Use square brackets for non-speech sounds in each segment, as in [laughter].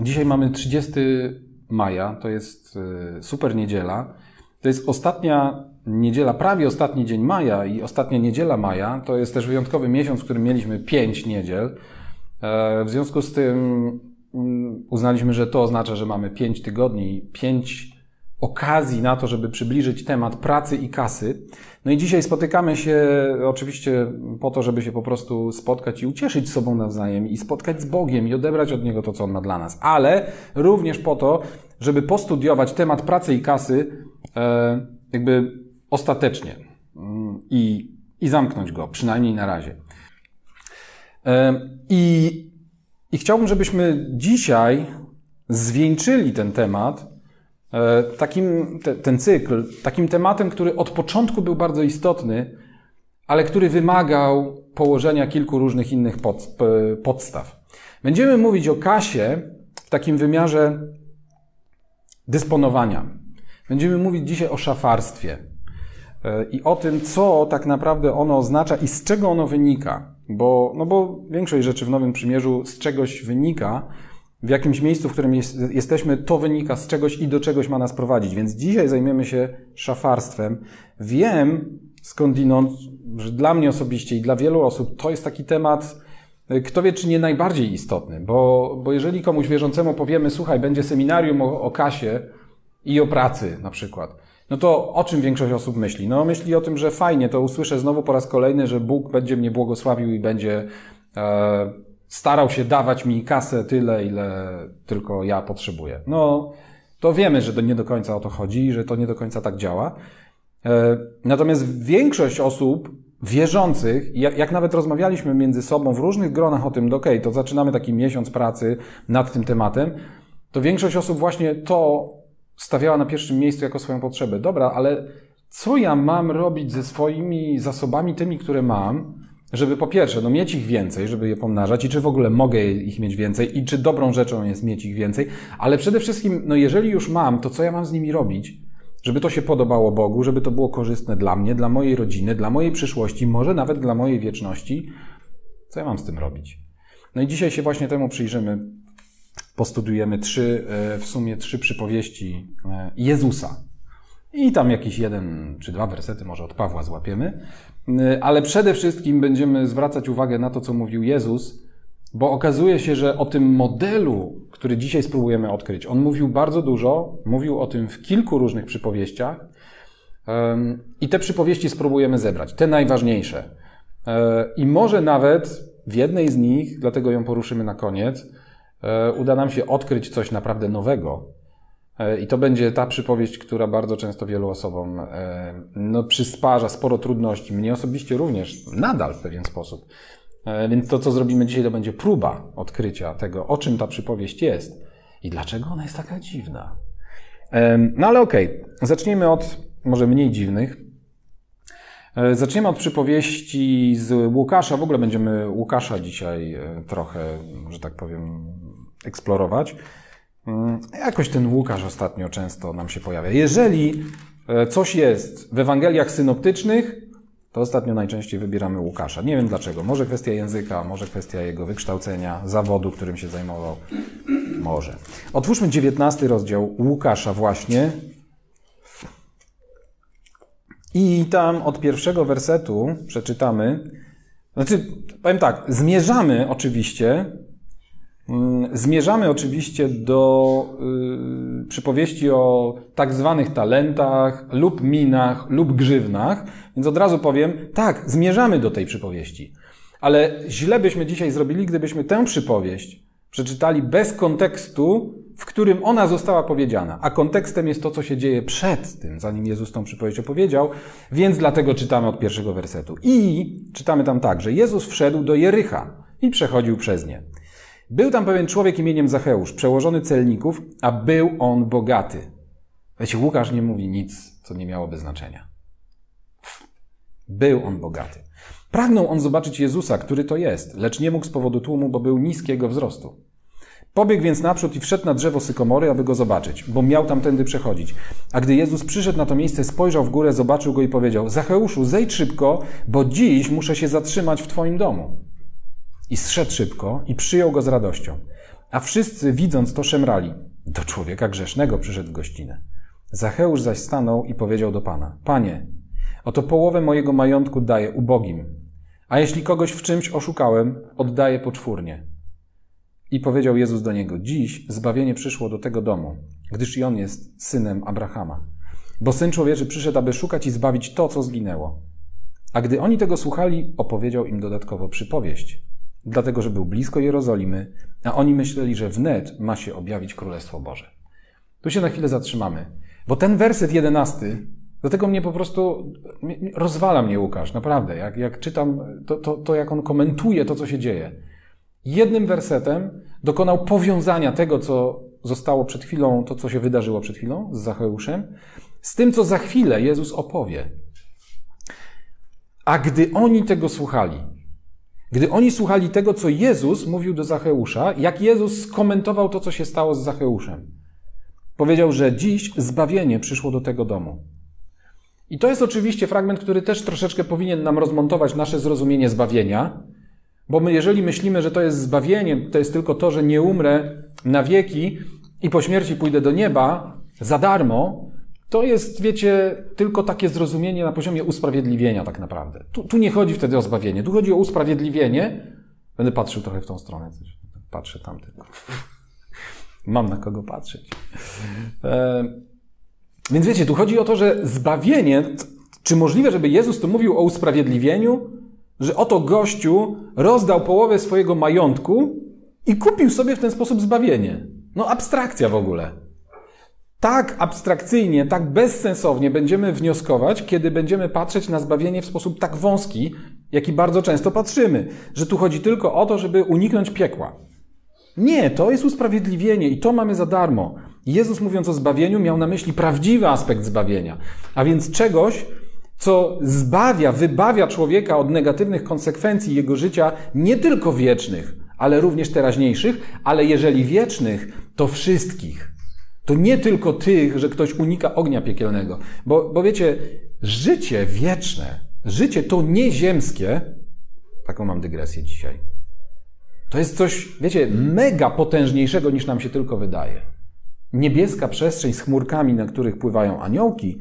Dzisiaj mamy 30 maja, to jest y, super niedziela. To jest ostatnia niedziela, prawie ostatni dzień maja i ostatnia niedziela maja. To jest też wyjątkowy miesiąc, w którym mieliśmy pięć niedziel. E, w związku z tym mm, uznaliśmy, że to oznacza, że mamy pięć tygodni, pięć okazji na to, żeby przybliżyć temat pracy i kasy. No i dzisiaj spotykamy się oczywiście po to, żeby się po prostu spotkać i ucieszyć sobą nawzajem i spotkać z Bogiem i odebrać od Niego to, co On ma dla nas, ale również po to, żeby postudiować temat pracy i kasy e, jakby ostatecznie mm, i, i zamknąć go, przynajmniej na razie. E, I, I chciałbym, żebyśmy dzisiaj zwieńczyli ten temat takim, te, ten cykl, takim tematem, który od początku był bardzo istotny, ale który wymagał położenia kilku różnych innych pod, podstaw. Będziemy mówić o kasie w takim wymiarze dysponowania. Będziemy mówić dzisiaj o szafarstwie e, i o tym, co tak naprawdę ono oznacza i z czego ono wynika. Bo, no bo większość rzeczy w Nowym Przymierzu z czegoś wynika, w jakimś miejscu, w którym jest, jesteśmy, to wynika z czegoś i do czegoś ma nas prowadzić. Więc dzisiaj zajmiemy się szafarstwem. Wiem skądinąd, że dla mnie osobiście i dla wielu osób to jest taki temat, kto wie, czy nie najbardziej istotny, bo, bo jeżeli komuś wierzącemu powiemy, słuchaj, będzie seminarium o, o kasie i o pracy na przykład, no to o czym większość osób myśli? No myśli o tym, że fajnie, to usłyszę znowu po raz kolejny, że Bóg będzie mnie błogosławił i będzie e, starał się dawać mi kasę tyle, ile tylko ja potrzebuję. No, to wiemy, że to nie do końca o to chodzi, że to nie do końca tak działa. E, natomiast większość osób wierzących, jak nawet rozmawialiśmy między sobą w różnych gronach o tym, ok, to zaczynamy taki miesiąc pracy nad tym tematem, to większość osób właśnie to stawiała na pierwszym miejscu jako swoją potrzebę. Dobra, ale co ja mam robić ze swoimi zasobami, tymi, które mam, żeby po pierwsze, no mieć ich więcej, żeby je pomnażać i czy w ogóle mogę ich mieć więcej i czy dobrą rzeczą jest mieć ich więcej, ale przede wszystkim, no jeżeli już mam, to co ja mam z nimi robić? Żeby to się podobało Bogu, żeby to było korzystne dla mnie, dla mojej rodziny, dla mojej przyszłości, może nawet dla mojej wieczności. Co ja mam z tym robić? No i dzisiaj się właśnie temu przyjrzymy. Postudiujemy trzy, e, w sumie trzy przypowieści e, Jezusa. I tam jakiś jeden czy dwa wersety może od Pawła złapiemy. Y, ale przede wszystkim będziemy zwracać uwagę na to, co mówił Jezus, bo okazuje się, że o tym modelu, który dzisiaj spróbujemy odkryć, on mówił bardzo dużo, mówił o tym w kilku różnych przypowieściach. I te przypowieści spróbujemy zebrać, te najważniejsze. E, I może nawet w jednej z nich, dlatego ją poruszymy na koniec, e, uda nam się odkryć coś naprawdę nowego, I to będzie ta przypowieść, która bardzo często wielu osobom e, no, przysparza sporo trudności. Mnie osobiście również, nadal w pewien sposób. E, więc to, co zrobimy dzisiaj, to będzie próba odkrycia tego, o czym ta przypowieść jest i dlaczego ona jest taka dziwna. No ale okej, okay. zacznijmy od może mniej dziwnych. Zaczniemy od przypowieści z Łukasza. W ogóle będziemy Łukasza dzisiaj trochę, że tak powiem, eksplorować. Mm, jakoś ten Łukasz ostatnio często nam się pojawia. Jeżeli e, coś jest w Ewangeliach synoptycznych, to ostatnio najczęściej wybieramy Łukasza. Nie wiem dlaczego. Może kwestia języka, może kwestia jego wykształcenia, zawodu, którym się zajmował. Może. Otwórzmy 19 rozdział Łukasza właśnie. I tam od pierwszego wersetu przeczytamy. Znaczy, powiem tak, zmierzamy oczywiście zmierzamy oczywiście do y, przypowieści o tak zwanych talentach lub minach lub grzywnach, więc od razu powiem, tak, zmierzamy do tej przypowieści. Ale źle byśmy dzisiaj zrobili, gdybyśmy tę przypowieść przeczytali bez kontekstu, w którym ona została powiedziana. A kontekstem jest to, co się dzieje przed tym, zanim Jezus tą przypowieść opowiedział, więc dlatego czytamy od pierwszego wersetu. I czytamy tam tak, że Jezus wszedł do Jericha i przechodził przez nie. Był tam pewien człowiek imieniem Zacheusz, przełożony celników, a był on bogaty. Wiecie, Łukasz nie mówi nic, co nie miałoby znaczenia. Był on bogaty. Pragnął on zobaczyć Jezusa, który to jest, lecz nie mógł z powodu tłumu, bo był niskiego wzrostu. Pobiegł więc naprzód i wszedł na drzewo sykomory, aby go zobaczyć, bo miał tamtędy przechodzić. A gdy Jezus przyszedł na to miejsce, spojrzał w górę, zobaczył go i powiedział: Zacheuszu, zejdź szybko, bo dziś muszę się zatrzymać w Twoim domu. I zszedł szybko i przyjął go z radością. A wszyscy, widząc to, szemrali. Do człowieka grzesznego przyszedł w gościnę. Zacheusz zaś stanął i powiedział do Pana: Panie, oto połowę mojego majątku daję ubogim, a jeśli kogoś w czymś oszukałem, oddaję poczwórnie. I powiedział Jezus do niego: Dziś zbawienie przyszło do tego domu, gdyż i on jest synem Abrahama. Bo syn człowieczy przyszedł, aby szukać i zbawić to, co zginęło. A gdy oni tego słuchali, opowiedział im dodatkowo przypowieść, dlatego że był blisko Jerozolimy, a oni myśleli, że wnet ma się objawić Królestwo Boże. Tu się na chwilę zatrzymamy, bo ten werset jedenasty, dlatego mnie po prostu rozwala mnie Łukasz, naprawdę. Jak, jak czytam to, to, to, jak on komentuje to, co się dzieje. Jednym wersetem dokonał powiązania tego, co zostało przed chwilą, to, co się wydarzyło przed chwilą z Zacheuszem, z tym, co za chwilę Jezus opowie. A gdy oni tego słuchali, gdy oni słuchali tego, co Jezus mówił do Zacheusza, jak Jezus skomentował to, co się stało z Zacheuszem, powiedział, że dziś zbawienie przyszło do tego domu. I to jest oczywiście fragment, który też troszeczkę powinien nam rozmontować nasze zrozumienie zbawienia, bo my, jeżeli myślimy, że to jest zbawienie, to jest tylko to, że nie umrę na wieki i po śmierci pójdę do nieba za darmo, to jest, wiecie, tylko takie zrozumienie na poziomie usprawiedliwienia, tak naprawdę. Tu, tu, nie chodzi wtedy o zbawienie, tu chodzi o usprawiedliwienie. Będę patrzył trochę w tą stronę, patrzę tam tylko. [laughs] Mam na kogo patrzeć. E, więc wiecie, tu chodzi o to, że zbawienie, czy możliwe, żeby Jezus tu mówił o usprawiedliwieniu, że oto gościu rozdał połowę swojego majątku i kupił sobie w ten sposób zbawienie. No abstrakcja w ogóle tak abstrakcyjnie, tak bezsensownie będziemy wnioskować, kiedy będziemy patrzeć na zbawienie w sposób tak wąski, jaki bardzo często patrzymy, że tu chodzi tylko o to, żeby uniknąć piekła. Nie, to jest usprawiedliwienie i to mamy za darmo. Jezus mówiąc o zbawieniu miał na myśli prawdziwy aspekt zbawienia, a więc czegoś, co zbawia, wybawia człowieka od negatywnych konsekwencji jego życia, nie tylko wiecznych, ale również teraźniejszych, ale jeżeli wiecznych, to wszystkich to nie tylko tych, że ktoś unika ognia piekielnego. Bo, bo wiecie, życie wieczne, życie to nieziemskie, taką mam dygresję dzisiaj, to jest coś, wiecie, mega potężniejszego niż nam się tylko wydaje. Niebieska przestrzeń z chmurkami, na których pływają aniołki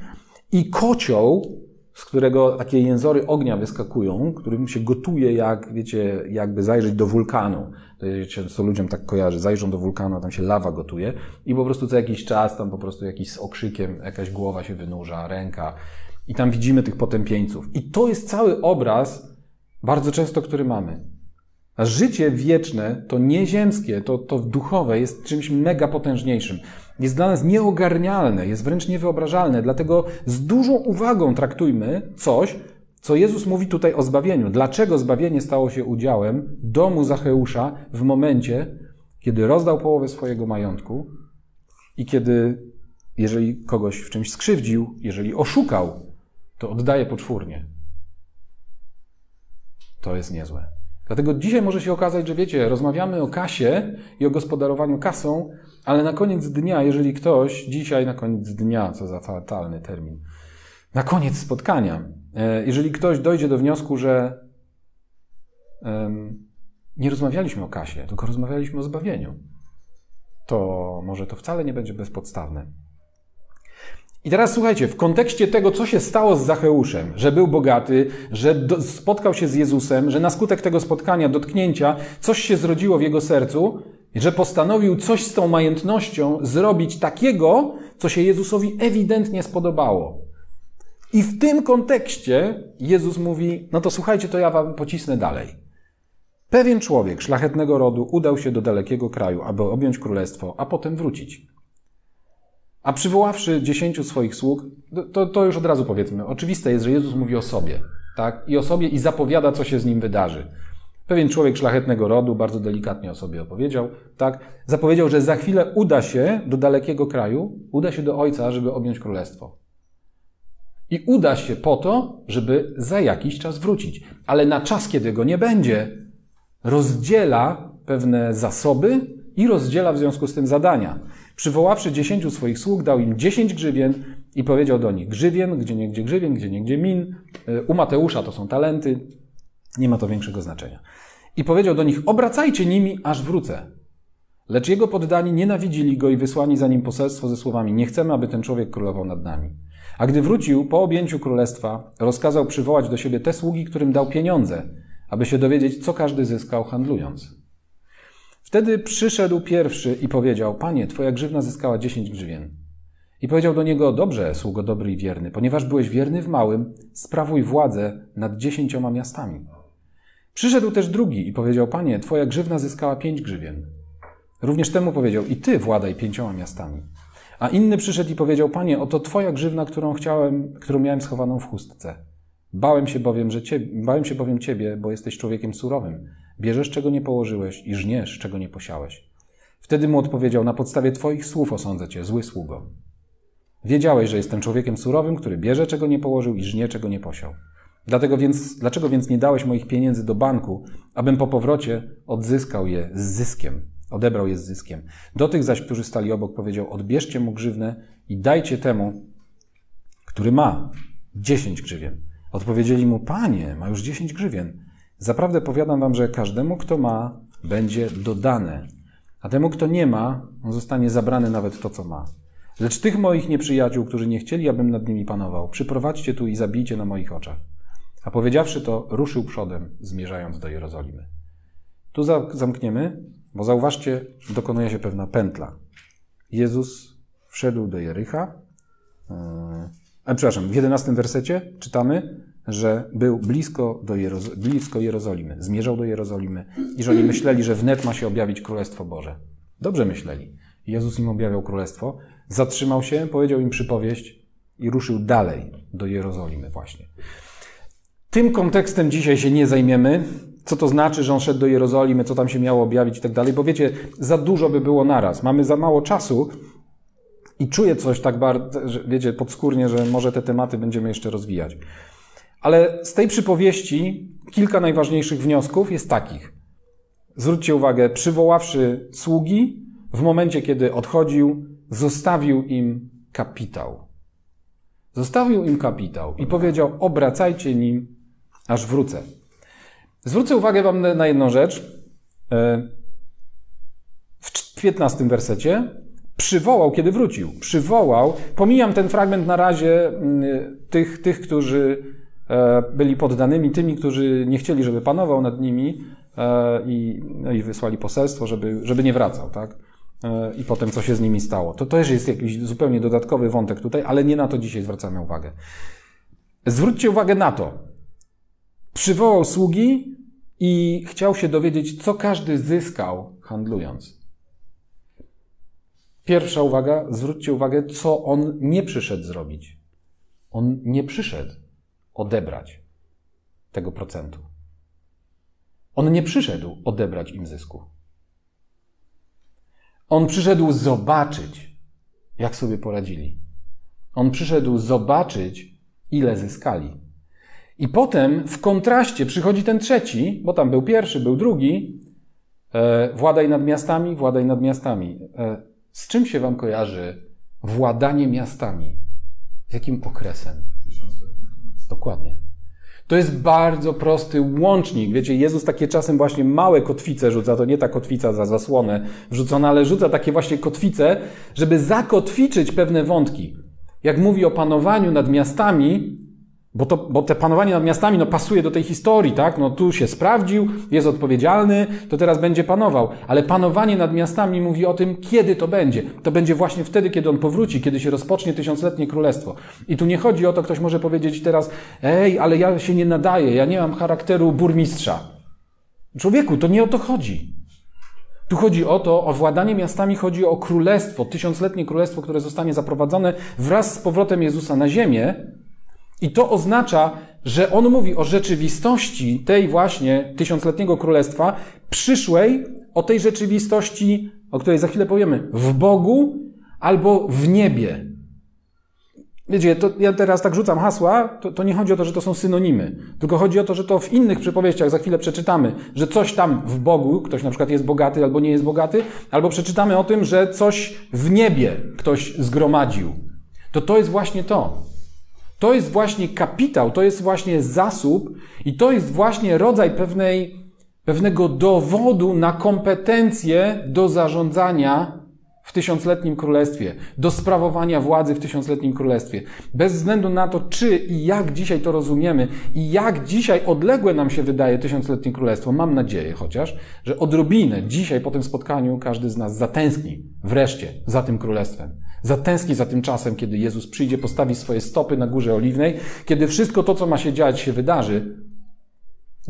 i kocioł, z którego takie jęzory ognia wyskakują, którym się gotuje, jak wiecie, jakby zajrzeć do wulkanu. To często ludziom tak kojarzy, zajrzą do wulkanu, a tam się lawa gotuje i po prostu co jakiś czas tam po prostu jakiś z okrzykiem jakaś głowa się wynurza, ręka i tam widzimy tych potępieńców. I to jest cały obraz, bardzo często, który mamy. A życie wieczne, to nieziemskie, to, to duchowe jest czymś mega potężniejszym jest dla nas nieogarnialne, jest wręcz niewyobrażalne. Dlatego z dużą uwagą traktujmy coś, co Jezus mówi tutaj o zbawieniu. Dlaczego zbawienie stało się udziałem domu Zacheusza w momencie, kiedy rozdał połowę swojego majątku i kiedy, jeżeli kogoś w czymś skrzywdził, jeżeli oszukał, to oddaje poczwórnie. To jest niezłe. Dlatego dzisiaj może się okazać, że wiecie, rozmawiamy o kasie i o gospodarowaniu kasą, ale na koniec dnia, jeżeli ktoś dzisiaj na koniec dnia, co za fatalny termin, na koniec spotkania, e, jeżeli ktoś dojdzie do wniosku, że nie rozmawialiśmy o kasie, tylko rozmawialiśmy o zbawieniu, to może to wcale nie będzie bezpodstawne. I teraz słuchajcie, w kontekście tego, co się stało z Zacheuszem, że był bogaty, że do, spotkał się z Jezusem, że na skutek tego spotkania, dotknięcia, coś się zrodziło w jego sercu, że postanowił coś z tą majątnością zrobić takiego, co się Jezusowi ewidentnie spodobało. I w tym kontekście Jezus mówi: No to słuchajcie, to ja wam pocisnę dalej. Pewien człowiek szlachetnego rodu udał się do dalekiego kraju, aby objąć królestwo, a potem wrócić. A przywoławszy dziesięciu swoich sług, to, to już od razu powiedzmy, oczywiste jest, że Jezus mówi o sobie, tak? I o sobie i zapowiada, co się z nim wydarzy. Pewien człowiek szlachetnego rodu bardzo delikatnie o sobie opowiedział, tak? Zapowiedział, że za chwilę uda się do dalekiego kraju, uda się do ojca, żeby objąć królestwo. I uda się po to, żeby za jakiś czas wrócić. Ale na czas, kiedy go nie będzie, rozdziela pewne zasoby i rozdziela w związku z tym zadania. Przywoławszy dziesięciu swoich sług, dał im dziesięć grzywien i powiedział do nich: Grzywien, gdzie niegdzie grzywien, gdzie niegdzie min. U Mateusza to są talenty, nie ma to większego znaczenia. I powiedział do nich: Obracajcie nimi, aż wrócę. Lecz jego poddani nienawidzili go i wysłani za nim poselstwo ze słowami: Nie chcemy, aby ten człowiek królował nad nami. A gdy wrócił po objęciu królestwa, rozkazał przywołać do siebie te sługi, którym dał pieniądze, aby się dowiedzieć, co każdy zyskał handlując. Wtedy przyszedł pierwszy i powiedział: Panie, twoja grzywna zyskała dziesięć grzywien. I powiedział do niego: Dobrze, sługo dobry i wierny, ponieważ byłeś wierny w małym, sprawuj władzę nad dziesięcioma miastami. Przyszedł też drugi i powiedział: Panie, twoja grzywna zyskała pięć grzywien. Również temu powiedział: I ty władaj pięcioma miastami. A inny przyszedł i powiedział: Panie, oto twoja grzywna, którą chciałem, którą miałem schowaną w chustce. Bałem się bowiem, że ciebie, bałem się bowiem ciebie, bo jesteś człowiekiem surowym. Bierzesz, czego nie położyłeś i żniesz, czego nie posiałeś. Wtedy mu odpowiedział: Na podstawie twoich słów osądzę cię, zły sługo. Wiedziałeś, że jestem człowiekiem surowym, który bierze, czego nie położył i żnie, czego nie posiał. Dlatego więc, dlaczego więc nie dałeś moich pieniędzy do banku, abym po powrocie odzyskał je z zyskiem? Odebrał je z zyskiem. Do tych zaś, którzy stali obok, powiedział: Odbierzcie mu grzywnę i dajcie temu, który ma dziesięć grzywien. Odpowiedzieli mu: Panie, ma już dziesięć grzywien. Zaprawdę powiadam wam, że każdemu, kto ma, będzie dodane, a temu, kto nie ma, on zostanie zabrany nawet to, co ma. Lecz tych moich nieprzyjaciół, którzy nie chcieli, abym nad nimi panował, przyprowadźcie tu i zabijcie na moich oczach. A powiedziawszy to, ruszył przodem, zmierzając do Jerozolimy. Tu zamkniemy, bo zauważcie, dokonuje się pewna pętla. Jezus wszedł do Jericha. A, przepraszam, w jedenastym wersecie czytamy, że był blisko, do blisko Jerozolimy, zmierzał do Jerozolimy i że oni myśleli, że wnet ma się objawić Królestwo Boże. Dobrze myśleli. Jezus im objawiał Królestwo, zatrzymał się, powiedział im przypowieść i ruszył dalej do Jerozolimy właśnie. Tym kontekstem dzisiaj się nie zajmiemy. Co to znaczy, że on szedł do Jerozolimy, co tam się miało objawić i tak dalej, bo wiecie, za dużo by było naraz. Mamy za mało czasu i czuję coś tak bardzo, wiecie, podskórnie, że może te tematy będziemy jeszcze rozwijać. Ale z tej przypowieści kilka najważniejszych wniosków jest takich. Zwróćcie uwagę, przywoławszy sługi, w momencie, kiedy odchodził, zostawił im kapitał. Zostawił im kapitał i powiedział: Obracajcie nim, aż wrócę. Zwrócę uwagę Wam na jedną rzecz. E, w 15 wersecie przywołał, kiedy wrócił. Przywołał, pomijam ten fragment na razie mm, tych, tych którzy byli poddanymi, tymi, którzy nie chcieli, żeby panował nad nimi e, i, no i wysłali poselstwo, żeby, żeby nie wracał, tak? I potem co się z nimi stało. To też jest jakiś zupełnie dodatkowy wątek tutaj, ale nie na to dzisiaj zwracamy uwagę. Zwróćcie uwagę na to. Przywołał sługi i chciał się dowiedzieć, co każdy zyskał handlując. Pierwsza uwaga, zwróćcie uwagę, co on nie przyszedł zrobić. On nie przyszedł odebrać tego procentu. On nie przyszedł odebrać im zysku. On przyszedł zobaczyć, jak sobie poradzili. On przyszedł zobaczyć, ile zyskali. I potem w kontraście przychodzi ten trzeci, bo tam był pierwszy, był drugi. E, władaj nad miastami, władaj nad miastami. E, z czym się wam kojarzy władanie miastami? Z jakim okresem? Dokładnie. To jest bardzo prosty łącznik. Wiecie, Jezus takie czasem właśnie małe kotwice rzuca, to nie ta kotwica za zasłonę wrzucona, ale rzuca takie właśnie kotwice, żeby zakotwiczyć pewne wątki. Jak mówi o panowaniu nad miastami, bo, to, bo te panowanie nad miastami no, pasuje do tej historii, tak? No tu się sprawdził, jest odpowiedzialny, to teraz będzie panował. Ale panowanie nad miastami mówi o tym, kiedy to będzie. To będzie właśnie wtedy, kiedy on powróci, kiedy się rozpocznie tysiącletnie królestwo. I tu nie chodzi o to, ktoś może powiedzieć teraz, ej, ale ja się nie nadaję, ja nie mam charakteru burmistrza. Człowieku, to nie o to chodzi. Tu chodzi o to, o władanie miastami chodzi o królestwo, tysiącletnie królestwo, które zostanie zaprowadzone wraz z powrotem Jezusa na ziemię, i to oznacza, że on mówi o rzeczywistości tej właśnie tysiącletniego królestwa, przyszłej, o tej rzeczywistości, o której za chwilę powiemy, w Bogu albo w niebie. Wiecie, to ja teraz tak rzucam hasła, to, to nie chodzi o to, że to są synonimy, tylko chodzi o to, że to w innych przypowieściach za chwilę przeczytamy, że coś tam w Bogu, ktoś na przykład jest bogaty albo nie jest bogaty, albo przeczytamy o tym, że coś w niebie ktoś zgromadził. To to jest właśnie to. To jest właśnie kapitał, to jest właśnie zasób i to jest właśnie rodzaj pewnej, pewnego dowodu na kompetencje do zarządzania w tysiącletnim królestwie, do sprawowania władzy w tysiącletnim królestwie. Bez względu na to, czy i jak dzisiaj to rozumiemy i jak dzisiaj odległe nam się wydaje tysiącletnie królestwo, mam nadzieję chociaż, że odrobinę dzisiaj po tym spotkaniu każdy z nas zatęskni wreszcie za tym królestwem. Zatęskni za tym czasem, kiedy Jezus przyjdzie, postawi swoje stopy na górze oliwnej, kiedy wszystko to, co ma się dziać, się wydarzy,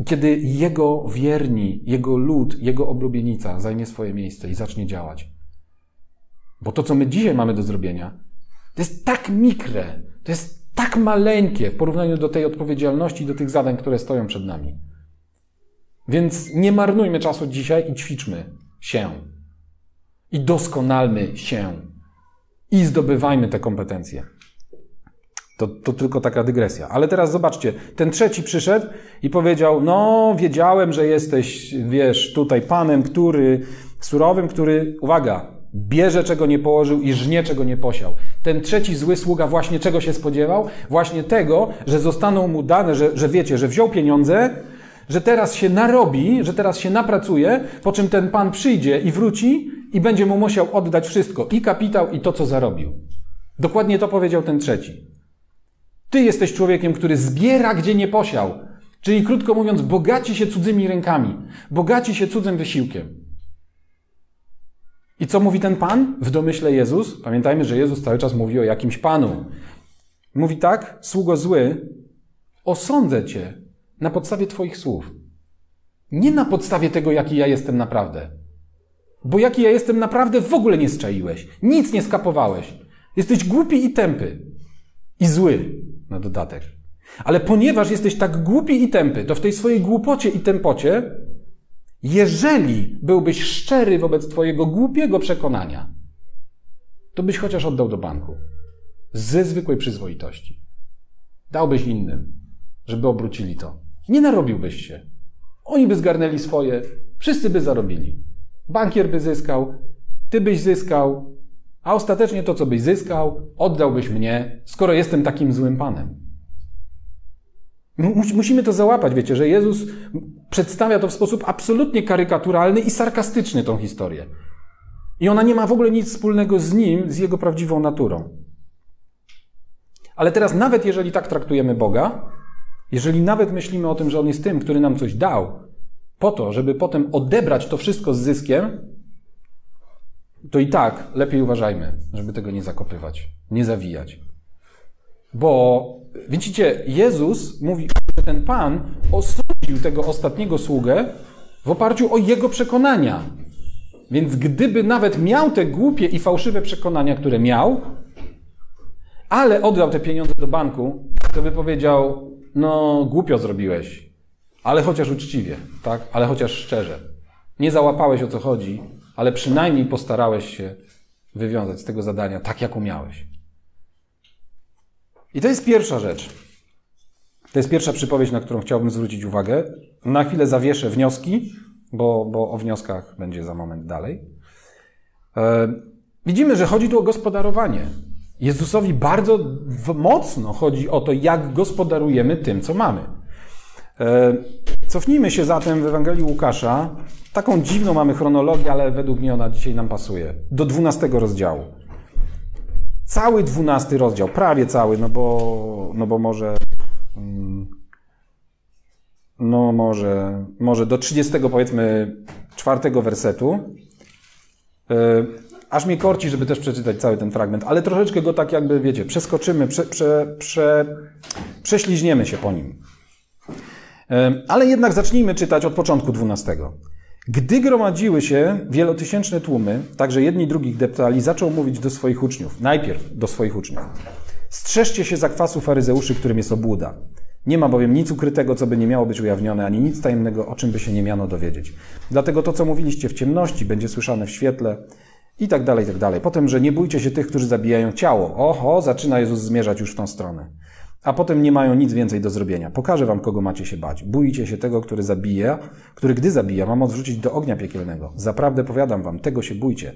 kiedy Jego wierni, Jego lud, Jego oblubienica zajmie swoje miejsce i zacznie działać. Bo to, co my dzisiaj mamy do zrobienia, to jest tak mikre, to jest tak maleńkie w porównaniu do tej odpowiedzialności do tych zadań, które stoją przed nami. Więc nie marnujmy czasu dzisiaj i ćwiczmy się. I doskonalmy się. I zdobywajmy te kompetencje. To, to tylko taka dygresja. Ale teraz zobaczcie, ten trzeci przyszedł i powiedział: No, wiedziałem, że jesteś, wiesz, tutaj panem, który surowym, który, uwaga, bierze czego nie położył i żnie czego nie posiał. Ten trzeci zły sługa właśnie czego się spodziewał? Właśnie tego, że zostaną mu dane, że, że wiecie, że wziął pieniądze, że teraz się narobi, że teraz się napracuje, po czym ten pan przyjdzie i wróci i będzie mu musiał oddać wszystko, i kapitał, i to, co zarobił. Dokładnie to powiedział ten trzeci. Ty jesteś człowiekiem, który zbiera, gdzie nie posiał. Czyli krótko mówiąc, bogaci się cudzymi rękami, bogaci się cudzym wysiłkiem. I co mówi ten Pan? W domyśle Jezus. Pamiętajmy, że Jezus cały czas mówi o jakimś Panu. Mówi tak, sługo zły, osądzę Cię na podstawie Twoich słów. Nie na podstawie tego, jaki ja jestem naprawdę. Bo jaki ja jestem naprawdę w ogóle nie zczaiłeś. Nic nie skapowałeś. Jesteś głupi i tępy. I zły na dodatek. Ale ponieważ jesteś tak głupi i tępy, to w tej swojej głupocie i tempocie jeżeli byłbyś szczery wobec Twojego głupiego przekonania, to byś chociaż oddał do banku. Ze zwykłej przyzwoitości. Dałbyś innym, żeby obrócili to. Nie narobiłbyś się. Oni by zgarnęli swoje, wszyscy by zarobili. Bankier by zyskał, ty byś zyskał, a ostatecznie to, co byś zyskał, oddałbyś mnie, skoro jestem takim złym panem. Musimy to załapać, wiecie, że Jezus przedstawia to w sposób absolutnie karykaturalny i sarkastyczny tą historię. I ona nie ma w ogóle nic wspólnego z nim, z jego prawdziwą naturą. Ale teraz, nawet jeżeli tak traktujemy Boga, jeżeli nawet myślimy o tym, że On jest tym, który nam coś dał, po to, żeby potem odebrać to wszystko z zyskiem, to i tak lepiej uważajmy, żeby tego nie zakopywać, nie zawijać. Bo widzicie, Jezus mówi, że ten Pan osądził tego ostatniego sługę w oparciu o jego przekonania. Więc gdyby nawet miał te głupie i fałszywe przekonania, które miał, ale oddał te pieniądze do banku, to by powiedział: No, głupio zrobiłeś, ale chociaż uczciwie, tak? Ale chociaż szczerze. Nie załapałeś o co chodzi, ale przynajmniej postarałeś się wywiązać z tego zadania tak, jak umiałeś. I to jest pierwsza rzecz. To jest pierwsza przypowieść, na którą chciałbym zwrócić uwagę. Na chwilę zawieszę wnioski, bo, bo o wnioskach będzie za moment dalej. E, widzimy, że chodzi tu o gospodarowanie. Jezusowi bardzo mocno chodzi o to, jak gospodarujemy tym, co mamy. E, cofnijmy się zatem w Ewangelii Łukasza. Taką dziwną mamy chronologię, ale według mnie ona dzisiaj nam pasuje. Do 12 rozdziału. Cały dwunasty rozdział, prawie cały, no bo, no bo może. Mm, no może, może do 30 powiedzmy czwartego wersetu. Aż mnie korci, żeby też przeczytać cały ten fragment, ale troszeczkę go tak jakby, wiecie, przeskoczymy, prze, prze, prze, prześliźniemy się po nim. Ale jednak zacznijmy czytać od początku 12. Gdy gromadziły się wielotysięczne tłumy, także jedni drugich deptali, zaczął mówić do swoich uczniów. Najpierw do swoich uczniów. Strzeżcie się zakwasu faryzeuszy, którym jest obłuda. Nie ma bowiem nic ukrytego, co by nie miało być ujawnione, ani nic tajemnego, o czym by się nie miano dowiedzieć. Dlatego to, co mówiliście w ciemności, będzie słyszane w świetle i tak dalej, i tak dalej. Potem, że nie bójcie się tych, którzy zabijają ciało. Oho, zaczyna Jezus zmierzać już w tą stronę a potem nie mają nic więcej do zrobienia. Pokażę wam, kogo macie się bać. Bójcie się tego, który zabija, który gdy zabija, mam odrzucić do ognia piekielnego. Zaprawdę powiadam wam, tego się bójcie.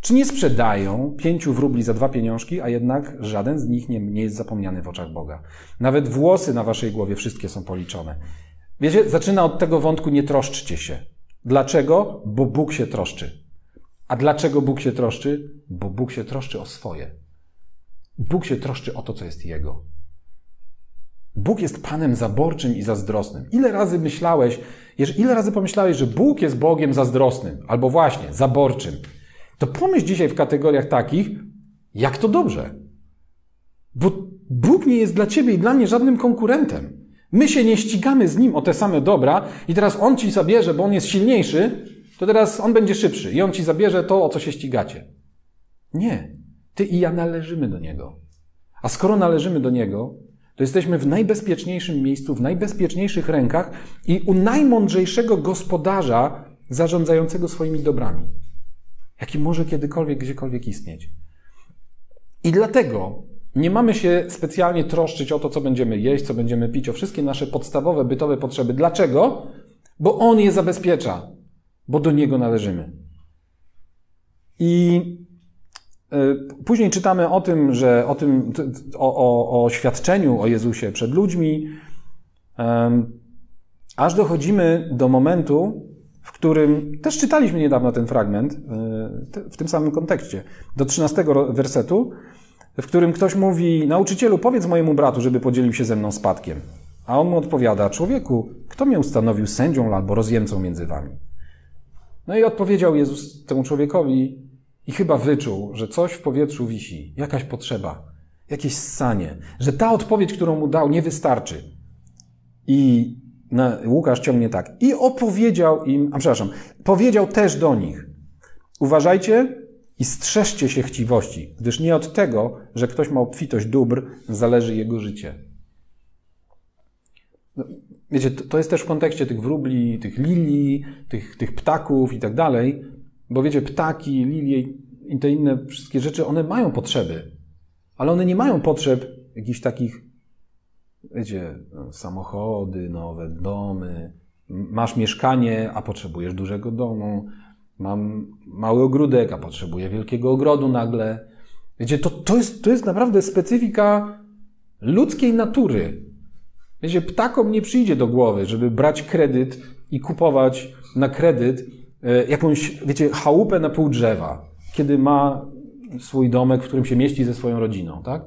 Czy nie sprzedają pięciu wróbli za dwa pieniążki, a jednak żaden z nich nie, nie jest zapomniany w oczach Boga? Nawet włosy na waszej głowie wszystkie są policzone. Wiecie, zaczyna od tego wątku nie troszczcie się. Dlaczego? Bo Bóg się troszczy. A dlaczego Bóg się troszczy? Bo Bóg się troszczy o swoje. Bóg się troszczy o to, co jest Jego. Bóg jest Panem zaborczym i zazdrosnym. Ile razy myślałeś, ile razy pomyślałeś, że Bóg jest Bogiem zazdrosnym, albo właśnie zaborczym, to pomyśl dzisiaj w kategoriach takich, jak to dobrze. Bo Bóg nie jest dla ciebie i dla mnie żadnym konkurentem. My się nie ścigamy z nim o te same dobra i teraz on ci zabierze, bo on jest silniejszy, to teraz on będzie szybszy i on ci zabierze to, o co się ścigacie. Nie. Ty i ja należymy do niego. A skoro należymy do niego, to jesteśmy w najbezpieczniejszym miejscu, w najbezpieczniejszych rękach i u najmądrzejszego gospodarza zarządzającego swoimi dobrami, jaki może kiedykolwiek, gdziekolwiek istnieć. I dlatego nie mamy się specjalnie troszczyć o to, co będziemy jeść, co będziemy pić, o wszystkie nasze podstawowe, bytowe potrzeby. Dlaczego? Bo On je zabezpiecza, bo do Niego należymy. I y, Później czytamy o tym, że o tym, o, o, o świadczeniu o Jezusie przed ludźmi, aż dochodzimy do momentu, w którym też czytaliśmy niedawno ten fragment y, w tym samym kontekście, do 13 wersetu, w którym ktoś mówi: Nauczycielu, powiedz mojemu bratu, żeby podzielił się ze mną spadkiem. A on mu odpowiada: Człowieku, kto mnie ustanowił sędzią albo rozjemcą między wami? No i odpowiedział Jezus temu człowiekowi i chyba wyczuł, że coś w powietrzu wisi, jakaś potrzeba, jakieś ssanie, że ta odpowiedź, którą mu dał, nie wystarczy. I Łukasz ciągnie tak. I opowiedział im, a przepraszam, powiedział też do nich: Uważajcie, i strzeżcie się chciwości, gdyż nie od tego, że ktoś ma obfitość dóbr, zależy jego życie. No, wiecie, to jest też w kontekście tych wróbli, tych lilii, tych, tych ptaków i tak dalej, bo wiecie, ptaki, lilie i te inne wszystkie rzeczy, one mają potrzeby, ale one nie mają potrzeb jakichś takich, wiecie, samochody, nowe domy, masz mieszkanie, a potrzebujesz dużego domu, Mam mały ogródek, a potrzebuję wielkiego ogrodu nagle. Wiecie, to, to, jest, to jest naprawdę specyfika ludzkiej natury. Wiecie, ptakom nie przyjdzie do głowy, żeby brać kredyt i kupować na kredyt e, jakąś, wiecie, chałupę na pół drzewa, kiedy ma swój domek, w którym się mieści ze swoją rodziną, tak?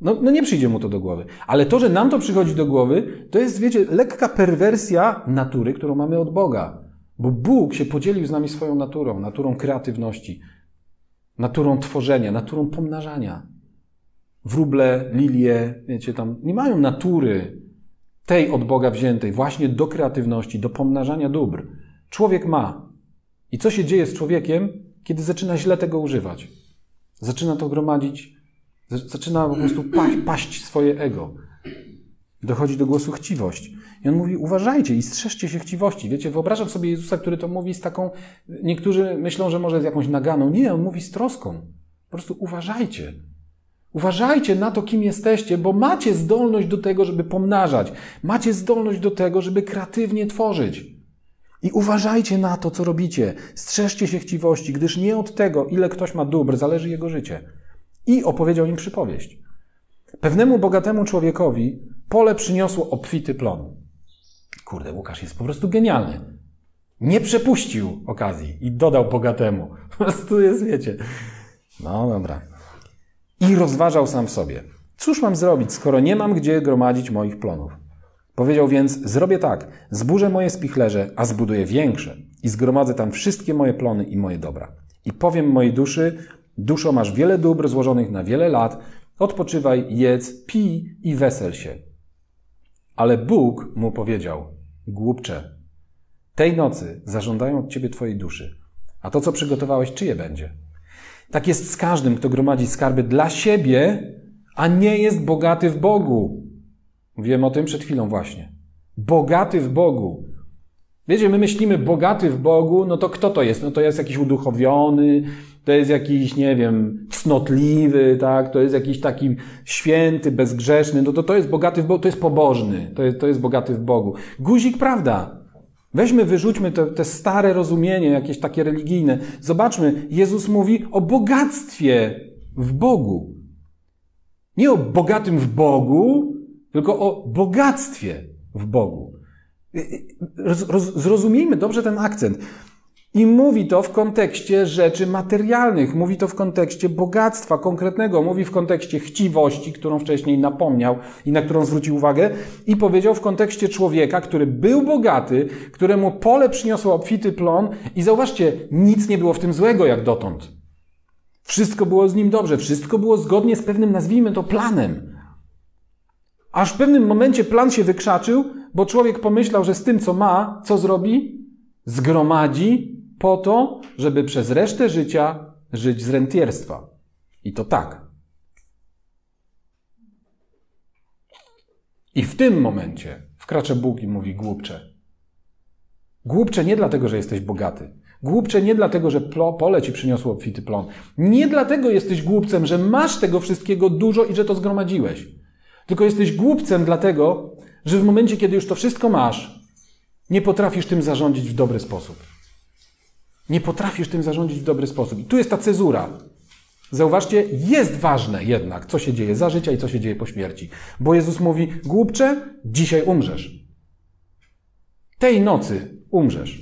No, no nie przyjdzie mu to do głowy. Ale to, że nam to przychodzi do głowy, to jest, wiecie, lekka perwersja natury, którą mamy od Boga. Bo Bóg się podzielił z nami swoją naturą, naturą kreatywności, naturą tworzenia, naturą pomnażania. Wróble, lilie, wiecie, tam nie mają natury tej od Boga wziętej właśnie do kreatywności, do pomnażania dóbr. Człowiek ma. I co się dzieje z człowiekiem, kiedy zaczyna źle tego używać? Zaczyna to gromadzić, zaczyna po prostu paść, paść swoje ego. Dochodzi do głosu chciwość. I on mówi, uważajcie i strzeżcie się chciwości. Wiecie, wyobrażam sobie Jezusa, który to mówi z taką, niektórzy myślą, że może z jakąś naganą. Nie, on mówi z troską. Po prostu uważajcie. Uważajcie na to, kim jesteście, bo macie zdolność do tego, żeby pomnażać. Macie zdolność do tego, żeby kreatywnie tworzyć. I uważajcie na to, co robicie. Strzeżcie się chciwości, gdyż nie od tego, ile ktoś ma dóbr, zależy jego życie. I opowiedział im przypowieść. Pewnemu bogatemu człowiekowi pole przyniosło obfity plon. Kurde, Łukasz jest po prostu genialny. Nie przepuścił okazji i dodał bogatemu. [laughs] Po prostu jest, wiecie. No dobra. I rozważał sam w sobie. Cóż mam zrobić, skoro nie mam gdzie gromadzić moich plonów? Powiedział więc: Zrobię tak, zburzę moje spichlerze, a zbuduję większe i zgromadzę tam wszystkie moje plony i moje dobra. I powiem mojej duszy: Duszo, masz wiele dóbr złożonych na wiele lat, odpoczywaj, jedz, pij i wesel się. Ale Bóg mu powiedział: Głupcze, tej nocy zażądają od ciebie twojej duszy, a to, co przygotowałeś, czyje będzie? Tak jest z każdym, kto gromadzi skarby dla siebie, a nie jest bogaty w Bogu. Mówiłem o tym przed chwilą właśnie. Bogaty w Bogu. Wiecie, my myślimy bogaty w Bogu, no to kto to jest? No to jest jakiś uduchowiony, to jest jakiś, nie wiem, cnotliwy, tak? To jest jakiś taki święty, bezgrzeszny, no to to jest bogaty w Bogu, to jest pobożny, to jest, to jest bogaty w Bogu. Guzik, prawda? Weźmy, wyrzućmy te, te stare rozumienie, jakieś takie religijne. Zobaczmy, Jezus mówi o bogactwie w Bogu. Nie o bogatym w Bogu, tylko o bogactwie w Bogu. Roz, roz, zrozumiejmy dobrze ten akcent. I mówi to w kontekście rzeczy materialnych, mówi to w kontekście bogactwa konkretnego, mówi w kontekście chciwości, którą wcześniej napomniał i na którą zwrócił uwagę, i powiedział w kontekście człowieka, który był bogaty, któremu pole przyniosło obfity plon, i zauważcie, nic nie było w tym złego jak dotąd. Wszystko było z nim dobrze, wszystko było zgodnie z pewnym, nazwijmy to, planem. Aż w pewnym momencie plan się wykrzaczył, bo człowiek pomyślał, że z tym, co ma, co zrobi? Zgromadzi po to, żeby przez resztę życia żyć z rentierstwa. I to tak. I w tym momencie wkracza Bóg i mówi głupcze. Głupcze nie dlatego, że jesteś bogaty. Głupcze nie dlatego, że pole ci przyniosło obfity plon. Nie dlatego jesteś głupcem, że masz tego wszystkiego dużo i że to zgromadziłeś. Tylko jesteś głupcem dlatego, że w momencie, kiedy już to wszystko masz, nie potrafisz tym zarządzić w dobry sposób. Nie potrafisz tym zarządzić w dobry sposób. I tu jest ta cezura. Zauważcie, jest ważne jednak, co się dzieje za życia i co się dzieje po śmierci. Bo Jezus mówi, głupcze, dzisiaj umrzesz. Tej nocy umrzesz.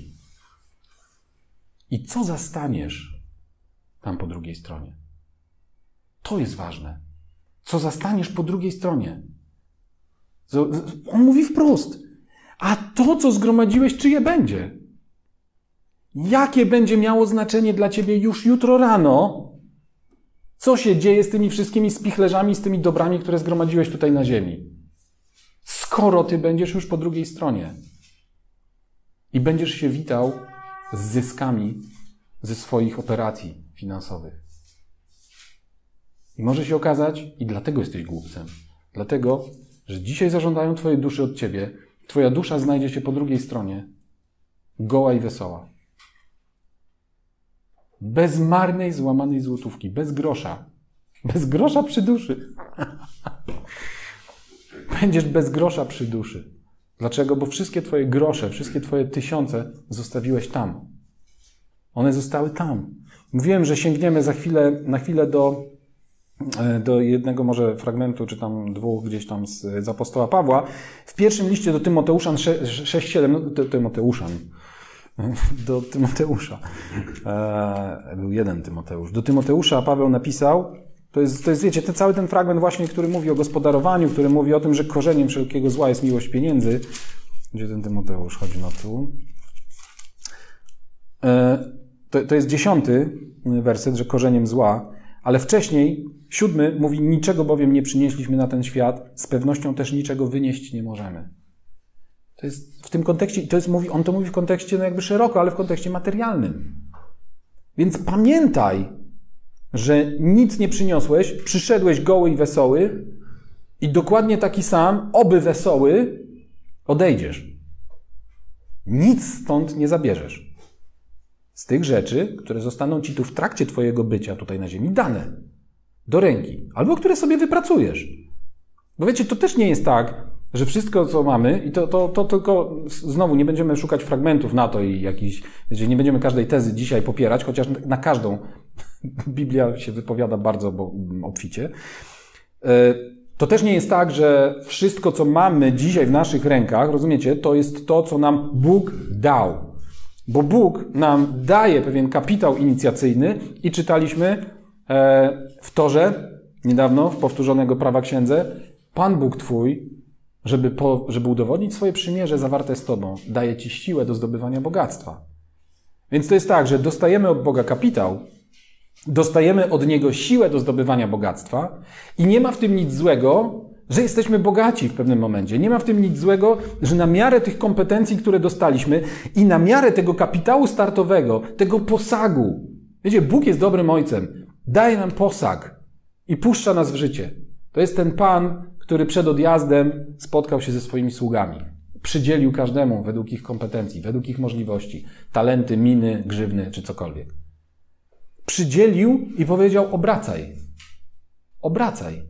I co zastaniesz tam po drugiej stronie? To jest ważne. Co zastaniesz po drugiej stronie? On mówi wprost. A to, co zgromadziłeś, czyje będzie? Jakie będzie miało znaczenie dla ciebie już jutro rano? Co się dzieje z tymi wszystkimi spichlerzami, z tymi dobrami, które zgromadziłeś tutaj na ziemi? Skoro ty będziesz już po drugiej stronie i będziesz się witał z zyskami ze swoich operacji finansowych. I może się okazać, i dlatego jesteś głupcem, dlatego, że dzisiaj zażądają Twojej duszy od Ciebie, Twoja dusza znajdzie się po drugiej stronie, goła i wesoła. Bez marnej, złamanej złotówki, bez grosza. Bez grosza przy duszy. [laughs] Będziesz bez grosza przy duszy. Dlaczego? Bo wszystkie Twoje grosze, wszystkie Twoje tysiące zostawiłeś tam. One zostały tam. Mówiłem, że sięgniemy za chwilę, na chwilę do, e, do jednego może fragmentu, czy tam dwóch gdzieś tam z, z apostoła Pawła. W pierwszym liście do Tymoteusza 6-7, no, Tymoteuszan, [laughs] do Tymoteusza. E, był jeden Tymoteusz. Do Tymoteusza Paweł napisał, to jest, to jest, wiecie, ten, cały ten fragment właśnie, który mówi o gospodarowaniu, który mówi o tym, że korzeniem wszelkiego zła jest miłość pieniędzy. Gdzie ten Tymoteusz? Chodzi na tu. E, to, to jest dziesiąty werset, że korzeniem zła, ale wcześniej, siódmy, mówi, niczego bowiem nie przynieśliśmy na ten świat, z pewnością też niczego wynieść nie możemy. To jest w tym kontekście, to jest, mówi, on to mówi w kontekście no jakby szeroko, ale w kontekście materialnym. Więc pamiętaj, że nic nie przyniosłeś, przyszedłeś goły i wesoły i dokładnie taki sam, oby wesoły, odejdziesz. Nic stąd nie zabierzesz. Z tych rzeczy, które zostaną ci tu w trakcie Twojego bycia tutaj na Ziemi dane do ręki, albo które sobie wypracujesz. Bo wiecie, to też nie jest tak, że wszystko, co mamy, i to, to, to tylko znowu nie będziemy szukać fragmentów na to i jakiś, nie będziemy każdej tezy dzisiaj popierać, chociaż na każdą [laughs] Biblia się wypowiada bardzo obficie. E, to też nie jest tak, że wszystko, co mamy dzisiaj w naszych rękach, rozumiecie, to jest to, co nam Bóg dał. Bo Bóg nam daje pewien kapitał inicjacyjny i czytaliśmy e, w Torze niedawno, w powtórzonego prawa księdze, Pan Bóg Twój, żeby, po, żeby udowodnić swoje przymierze zawarte z Tobą, daje Ci siłę do zdobywania bogactwa. Więc to jest tak, że dostajemy od Boga kapitał, dostajemy od Niego siłę do zdobywania bogactwa i nie ma w tym nic złego, że jesteśmy bogaci w pewnym momencie. Nie ma w tym nic złego, że na miarę tych kompetencji, które dostaliśmy i na miarę tego kapitału startowego, tego posagu, wiecie, Bóg jest dobrym ojcem, daje nam posag i puszcza nas w życie. To jest ten Pan, który przed odjazdem spotkał się ze swoimi sługami. Przydzielił każdemu według ich kompetencji, według ich możliwości, talenty, miny, grzywny czy cokolwiek przydzielił i powiedział: obracaj. Obracaj.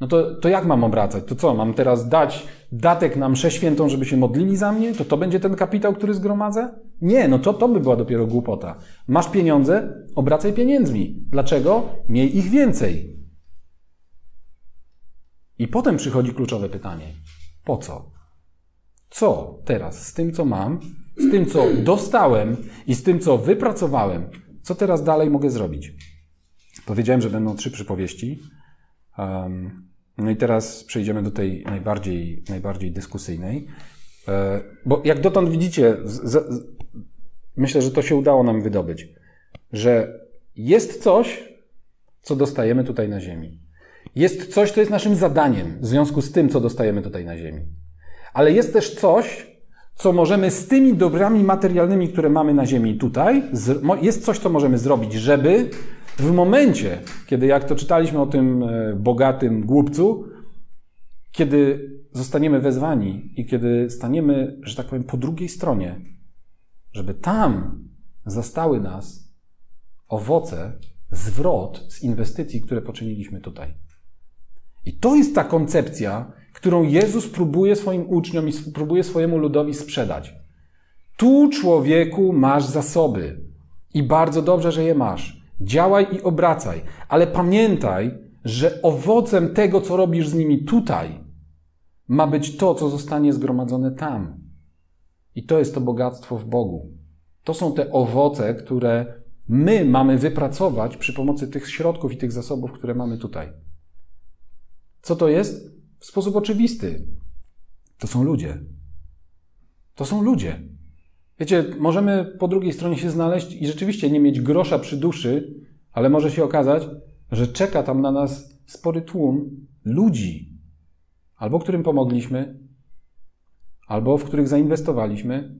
No to, to jak mam obracać? To co, mam teraz dać datek na mszę świętą, żeby się modlili za mnie? To to będzie ten kapitał, który zgromadzę? Nie, no to, to by była dopiero głupota. Masz pieniądze? Obracaj pieniędzmi. Dlaczego? Miej ich więcej. I potem przychodzi kluczowe pytanie. Po co? Co teraz z tym, co mam, z tym, co dostałem i z tym, co wypracowałem, co teraz dalej mogę zrobić? Powiedziałem, że będą trzy przypowieści. No i teraz przejdziemy do tej najbardziej, najbardziej dyskusyjnej. E, bo jak dotąd widzicie, myślę, że to się udało nam wydobyć, że jest coś, co dostajemy tutaj na Ziemi. Jest coś, co jest naszym zadaniem w związku z tym, co dostajemy tutaj na Ziemi. Ale jest też coś, co możemy z tymi dobrami materialnymi, które mamy na Ziemi tutaj, jest coś, co możemy zrobić, żeby w momencie, kiedy, jak to czytaliśmy o tym e, bogatym głupcu, kiedy zostaniemy wezwani i kiedy staniemy, że tak powiem, po drugiej stronie, żeby tam zastały nas owoce, zwrot z inwestycji, które poczyniliśmy tutaj. I to jest ta koncepcja, którą Jezus próbuje swoim uczniom i próbuje swojemu ludowi sprzedać. Tu, człowieku, masz zasoby i bardzo dobrze, że je masz. Działaj i obracaj, ale pamiętaj, że owocem tego, co robisz z nimi tutaj, ma być to, co zostanie zgromadzone tam. I to jest to bogactwo w Bogu. To są te owoce, które my mamy wypracować przy pomocy tych środków i tych zasobów, które mamy tutaj. Co to jest? W sposób oczywisty. To są ludzie. To są ludzie. Wiecie, możemy po drugiej stronie się znaleźć i rzeczywiście nie mieć grosza przy duszy, ale może się okazać, że czeka tam na nas spory tłum ludzi, albo którym pomogliśmy, albo w których zainwestowaliśmy,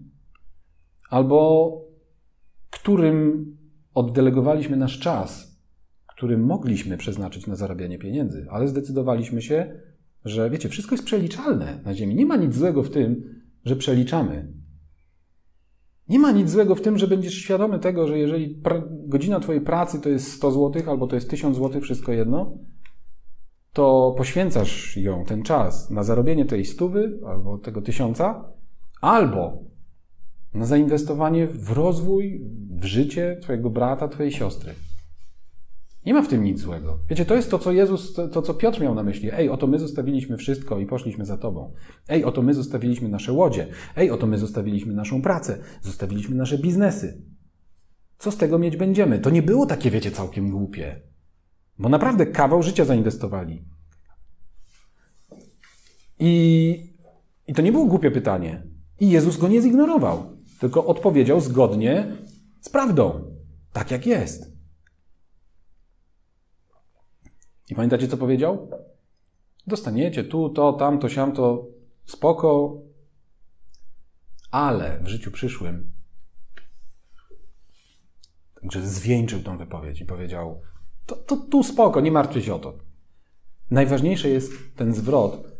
albo którym oddelegowaliśmy nasz czas, który mogliśmy przeznaczyć na zarabianie pieniędzy, ale zdecydowaliśmy się, że wiecie, wszystko jest przeliczalne na Ziemi. Nie ma nic złego w tym, że przeliczamy. Nie ma nic złego w tym, że będziesz świadomy tego, że jeżeli godzina Twojej pracy to jest 100 zł albo to jest 1000 zł, wszystko jedno, to poświęcasz ją, ten czas, na zarobienie tej stówy albo tego tysiąca, albo na zainwestowanie w rozwój, w życie Twojego brata, Twojej siostry. Nie ma w tym nic złego. Wiecie, to jest to, co Jezus, to, co Piotr miał na myśli. Ej, oto my zostawiliśmy wszystko i poszliśmy za Tobą. Ej, oto my zostawiliśmy nasze łodzie. Ej, oto my zostawiliśmy naszą pracę. Zostawiliśmy nasze biznesy. Co z tego mieć będziemy? To nie było takie, wiecie, całkiem głupie. Bo naprawdę kawał życia zainwestowali. I, I to nie było głupie pytanie. I Jezus go nie zignorował, tylko odpowiedział zgodnie z prawdą. Tak jak jest. I pamiętacie, co powiedział? Dostaniecie tu, to, tam, to, siam, to spoko, ale w życiu przyszłym Także zwieńczył tą wypowiedź i powiedział: to, to tu spoko, nie martwcie się o to. Najważniejsze jest ten zwrot,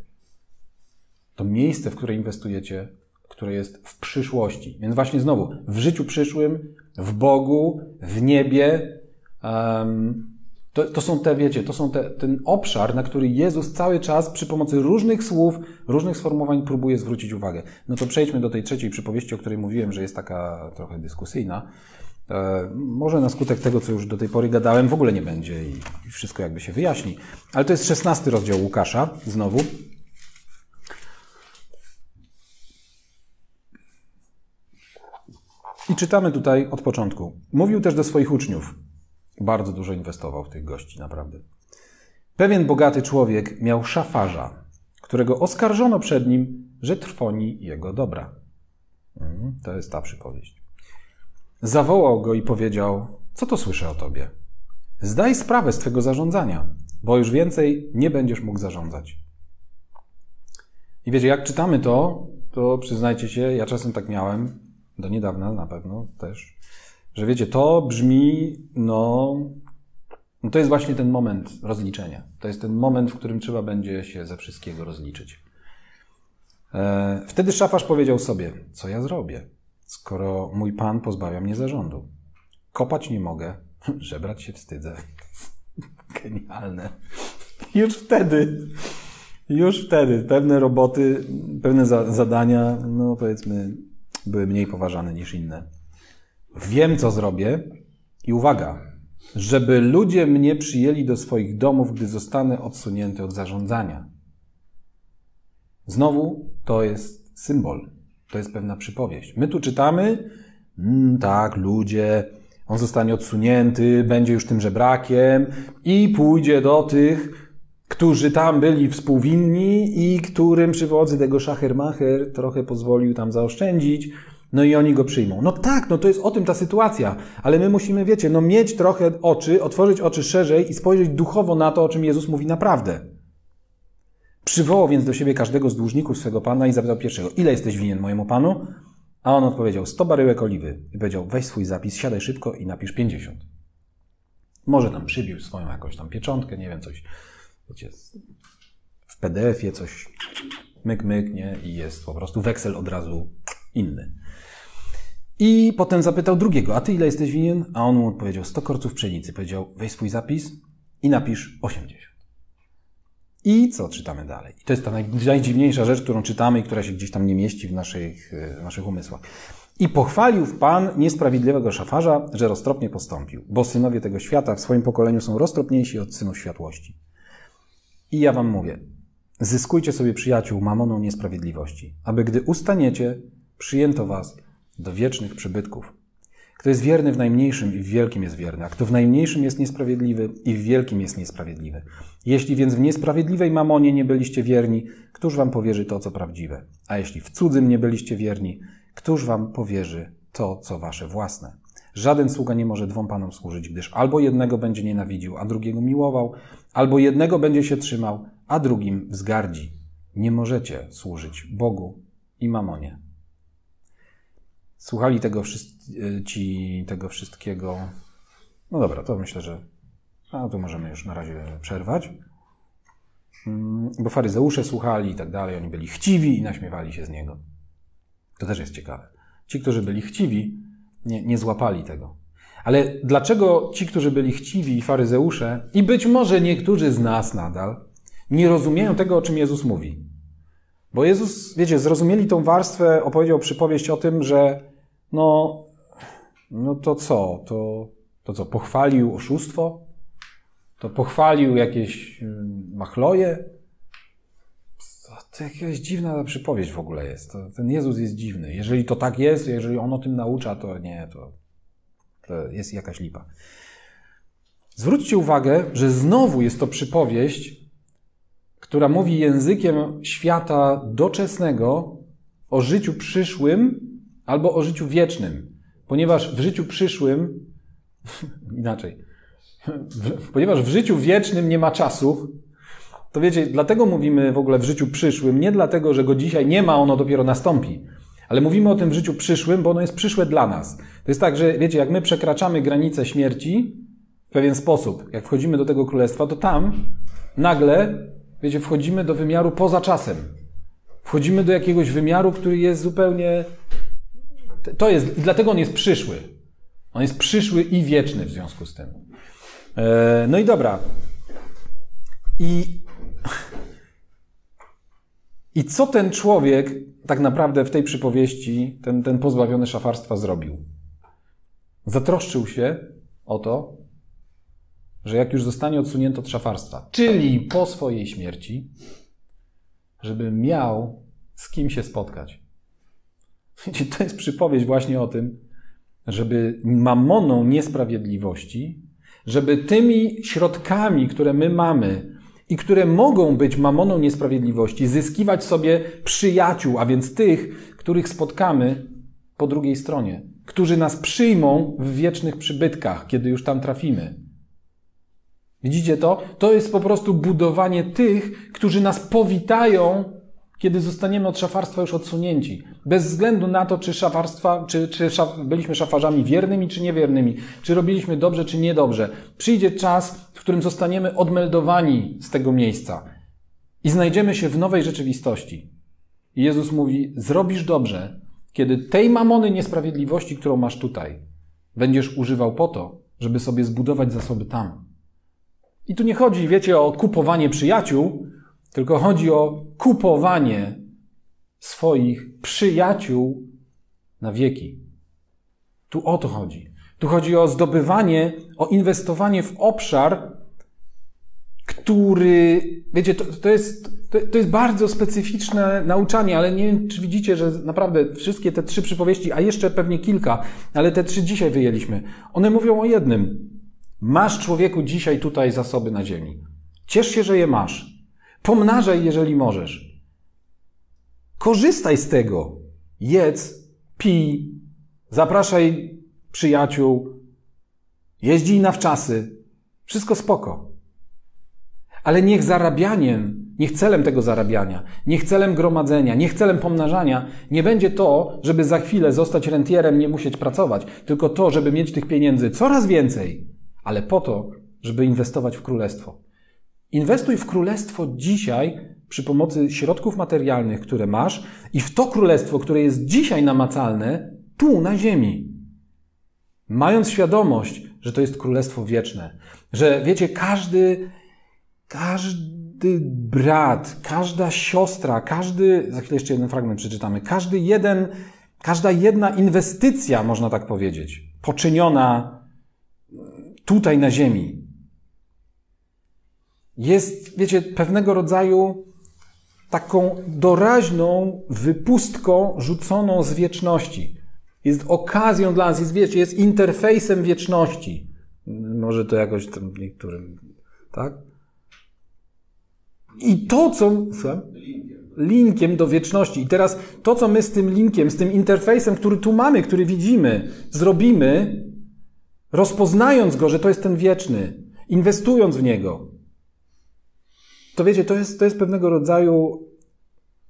to miejsce, w które inwestujecie, które jest w przyszłości. Więc właśnie znowu, w życiu przyszłym, w Bogu, w niebie. Um, to, to, są te, wiecie, to są te, ten obszar, na który Jezus cały czas przy pomocy różnych słów, różnych sformułowań próbuje zwrócić uwagę. No to przejdźmy do tej trzeciej przypowieści, o której mówiłem, że jest taka trochę dyskusyjna. E, może na skutek tego, co już do tej pory gadałem, w ogóle nie będzie i wszystko jakby się wyjaśni. Ale to jest szesnasty rozdział Łukasza, znowu. I czytamy tutaj od początku. Mówił też do swoich uczniów. Bardzo dużo inwestował w tych gości, naprawdę. Pewien bogaty człowiek miał szafarza, którego oskarżono przed nim, że trwoni jego dobra. Mhm, to jest ta przypowieść. Zawołał go i powiedział: Co to słyszę o tobie? Zdaj sprawę z twego zarządzania, bo już więcej nie będziesz mógł zarządzać. I wiecie, jak czytamy to, to przyznajcie się, ja czasem tak miałem, do niedawna na pewno też, że wiecie, to brzmi, no, no to jest właśnie ten moment rozliczenia. To jest ten moment, w którym trzeba będzie się ze wszystkiego rozliczyć. E, wtedy szafarz powiedział sobie, co ja zrobię, skoro mój pan pozbawia mnie zarządu. Kopać nie mogę, [laughs] żebrać się wstydzę. [laughs] Genialne. Już wtedy, już wtedy pewne roboty, pewne za, zadania, no powiedzmy, były mniej poważane niż inne. Wiem, co zrobię i uwaga, żeby ludzie mnie przyjęli do swoich domów, gdy zostanę odsunięty od zarządzania. Znowu to jest symbol, to jest pewna przypowieść. My tu czytamy, mm, tak, ludzie, on zostanie odsunięty, będzie już tym żebrakiem i pójdzie do tych, którzy tam byli współwinni i którym przy pomocy tego szachermacher trochę pozwolił tam zaoszczędzić, no i oni go przyjmą. No tak, no to jest o tym ta sytuacja, ale my musimy, wiecie, no mieć trochę oczy, otworzyć oczy szerzej i spojrzeć duchowo na to, o czym Jezus mówi naprawdę. Przywołał więc do siebie każdego z dłużników swego pana i zapytał pierwszego, ile jesteś winien mojemu panu? A on odpowiedział, sto baryłek oliwy. I powiedział, weź swój zapis, siadaj szybko i napisz pięćdziesiąt. Może tam przybił swoją jakąś tam pieczątkę, nie wiem, coś, wiecie, w PDF-ie coś myk, myk, nie? I jest po prostu weksel od razu inny. I potem zapytał drugiego, a ty ile jesteś winien? A on mu odpowiedział, 100 korców pszenicy. Powiedział, weź swój zapis i napisz 80. I co czytamy dalej? I to jest ta najdziwniejsza rzecz, którą czytamy i która się gdzieś tam nie mieści w naszych, w naszych umysłach. I pochwalił Pan niesprawiedliwego szafarza, że roztropnie postąpił, bo synowie tego świata w swoim pokoleniu są roztropniejsi od synów światłości. I ja wam mówię, zyskujcie sobie przyjaciół mamoną niesprawiedliwości, aby gdy ustaniecie, przyjęto was do wiecznych przybytków. Kto jest wierny w najmniejszym i w wielkim jest wierny, a kto w najmniejszym jest niesprawiedliwy i w wielkim jest niesprawiedliwy. Jeśli więc w niesprawiedliwej mamonie nie byliście wierni, któż wam powierzy to, co prawdziwe? A jeśli w cudzym nie byliście wierni, któż wam powierzy to, co wasze własne? Żaden sługa nie może dwom panom służyć, gdyż albo jednego będzie nienawidził, a drugiego miłował, albo jednego będzie się trzymał, a drugim wzgardzi. Nie możecie służyć Bogu i mamonie. Słuchali tego y, ci tego wszystkiego. No dobra, to myślę, że no to możemy już na razie przerwać. Mm, bo faryzeusze słuchali i tak dalej, oni byli chciwi i naśmiewali się z niego. To też jest ciekawe. Ci, którzy byli chciwi, nie, nie złapali tego. Ale dlaczego ci, którzy byli chciwi i faryzeusze, i być może niektórzy z nas nadal, nie rozumieją tego, o czym Jezus mówi? Bo Jezus, wiecie, zrozumieli tą warstwę, opowiedział przypowieść o tym, że no, no to co? To, to co? Pochwalił oszustwo? To pochwalił jakieś mm, machloje? To jakaś dziwna przypowieść w ogóle jest. Ten Jezus jest dziwny. Jeżeli to tak jest, jeżeli on o tym naucza, to nie, to, to jest jakaś lipa. Zwróćcie uwagę, że znowu jest to przypowieść, która mówi językiem świata doczesnego o życiu przyszłym, albo o życiu wiecznym, ponieważ w życiu przyszłym, [laughs] inaczej, ponieważ w życiu wiecznym nie ma czasu, to wiecie, dlatego mówimy w ogóle w życiu przyszłym, nie dlatego, że go dzisiaj nie ma, ono dopiero nastąpi. Ale mówimy o tym w życiu przyszłym, bo ono jest przyszłe dla nas. To jest tak, że wiecie, jak my przekraczamy granicę śmierci w pewien sposób, jak wchodzimy do tego królestwa, to tam nagle, wiecie, wchodzimy do wymiaru poza czasem. Wchodzimy do jakiegoś wymiaru, który jest zupełnie to jest, dlatego on jest przyszły. On jest przyszły i wieczny w związku z tym. E, no i dobra. I, I co ten człowiek tak naprawdę w tej przypowieści, ten, ten pozbawiony szafarstwa zrobił? Zatroszczył się o to, że jak już zostanie odsunięty od szafarstwa, czyli po swojej śmierci, żeby miał z kim się spotkać. [laughs] Wiecie, to jest przypowieść właśnie o tym, żeby mamoną niesprawiedliwości, żeby tymi środkami, które my mamy i które mogą być mamoną niesprawiedliwości, zyskiwać sobie przyjaciół, a więc tych, których spotkamy po drugiej stronie, którzy nas przyjmą w wiecznych przybytkach, kiedy już tam trafimy. Widzicie to? To jest po prostu budowanie tych, którzy nas powitają kiedy zostaniemy od szafarstwa już odsunięci. Bez względu na to, czy, szafarstwa, czy, czy szaf, byliśmy szafarzami wiernymi, czy niewiernymi, czy robiliśmy dobrze, czy niedobrze. Przyjdzie czas, w którym zostaniemy odmeldowani z tego miejsca i znajdziemy się w nowej rzeczywistości. I Jezus mówi: Zrobisz dobrze, kiedy tej mamony niesprawiedliwości, którą masz tutaj, będziesz używał po to, żeby sobie zbudować zasoby tam. I tu nie chodzi, wiecie, o kupowanie przyjaciół, tylko chodzi o kupowanie swoich przyjaciół na wieki. Tu o to chodzi. Tu chodzi o zdobywanie, o inwestowanie w obszar, który, wiecie, to, to, jest, to, to jest bardzo specyficzne nauczanie, ale nie wiem, czy widzicie, że naprawdę wszystkie te trzy przypowieści, a jeszcze pewnie kilka, ale te trzy dzisiaj wyjęliśmy, one mówią o jednym. Masz człowieku dzisiaj tutaj zasoby na ziemi. Ciesz się, że je masz. Pomnażaj, jeżeli możesz. Korzystaj z tego. Jedz, pij, zapraszaj przyjaciół, jeździ na wczasy. Wszystko spoko. Ale niech zarabianiem, niech celem tego zarabiania, niech celem gromadzenia, niech celem pomnażania nie będzie to, żeby za chwilę zostać rentierem, nie musieć pracować, tylko to, żeby mieć tych pieniędzy coraz więcej, ale po to, żeby inwestować w królestwo. Inwestuj w królestwo dzisiaj przy pomocy środków materialnych, które masz, i w to królestwo, które jest dzisiaj namacalne, tu na ziemi. Mając świadomość, że to jest królestwo wieczne, że wiecie, każdy, każdy brat, każda siostra, każdy, za chwilę jeszcze jeden fragment przeczytamy, każdy jeden, każda jedna inwestycja, można tak powiedzieć, poczyniona tutaj na ziemi, jest, wiecie, pewnego rodzaju taką doraźną wypustką rzuconą z wieczności. Jest okazją dla nas, jest, wiecie, jest interfejsem wieczności. Może to jakoś tam niektórym, tak? I to, co. Linkiem do wieczności. I teraz to, co my z tym linkiem, z tym interfejsem, który tu mamy, który widzimy, zrobimy, rozpoznając go, że to jest ten wieczny, inwestując w niego, to wiecie, to jest, to jest pewnego rodzaju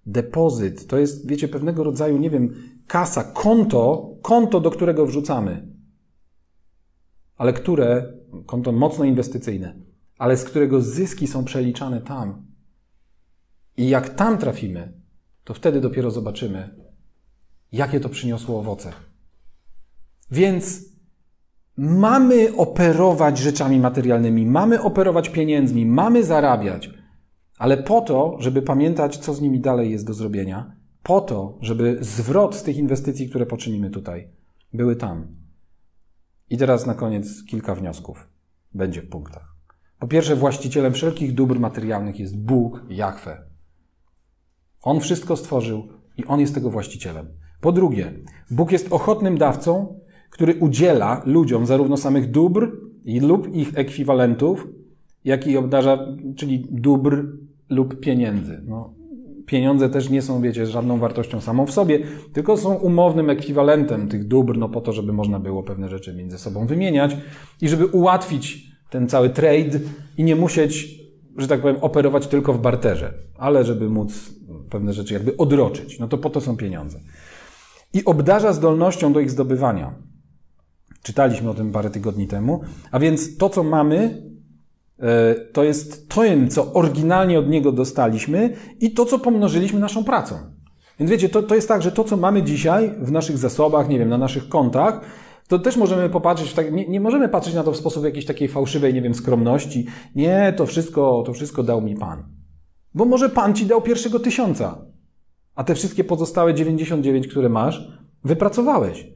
depozyt, to jest, wiecie, pewnego rodzaju, nie wiem, kasa, konto, konto, do którego wrzucamy, ale które, konto mocno inwestycyjne, ale z którego zyski są przeliczane tam. I jak tam trafimy, to wtedy dopiero zobaczymy, jakie to przyniosło owoce. Więc mamy operować rzeczami materialnymi, mamy operować pieniędzmi, mamy zarabiać, ale po to, żeby pamiętać, co z nimi dalej jest do zrobienia, po to, żeby zwrot z tych inwestycji, które poczynimy tutaj, były tam. I teraz na koniec kilka wniosków. Będzie w punktach. Po pierwsze, właścicielem wszelkich dóbr materialnych jest Bóg, Jahwe. On wszystko stworzył i On jest tego właścicielem. Po drugie, Bóg jest ochotnym dawcą, który udziela ludziom zarówno samych dóbr lub ich ekwiwalentów, jak i obdarza, czyli dóbr lub pieniędzy. No, pieniądze też nie są, wiecie, żadną wartością samą w sobie, tylko są umownym ekwiwalentem tych dóbr, no po to, żeby można było pewne rzeczy między sobą wymieniać i żeby ułatwić ten cały trade i nie musieć, że tak powiem, operować tylko w barterze, ale żeby móc pewne rzeczy jakby odroczyć. No to po to są pieniądze. I obdarza zdolnością do ich zdobywania. Czytaliśmy o tym parę tygodni temu. A więc to, co mamy, to jest to, co oryginalnie od niego dostaliśmy i to, co pomnożyliśmy naszą pracą. Więc wiecie, to, to jest tak, że to, co mamy dzisiaj w naszych zasobach, nie wiem, na naszych kontach, to też możemy popatrzeć, tak, nie, nie, możemy patrzeć na to w sposób jakiejś takiej fałszywej, nie wiem, skromności. Nie, to wszystko, to wszystko dał mi Pan. Bo może Pan ci dał pierwszego tysiąca, a te wszystkie pozostałe 99, które masz, wypracowałeś.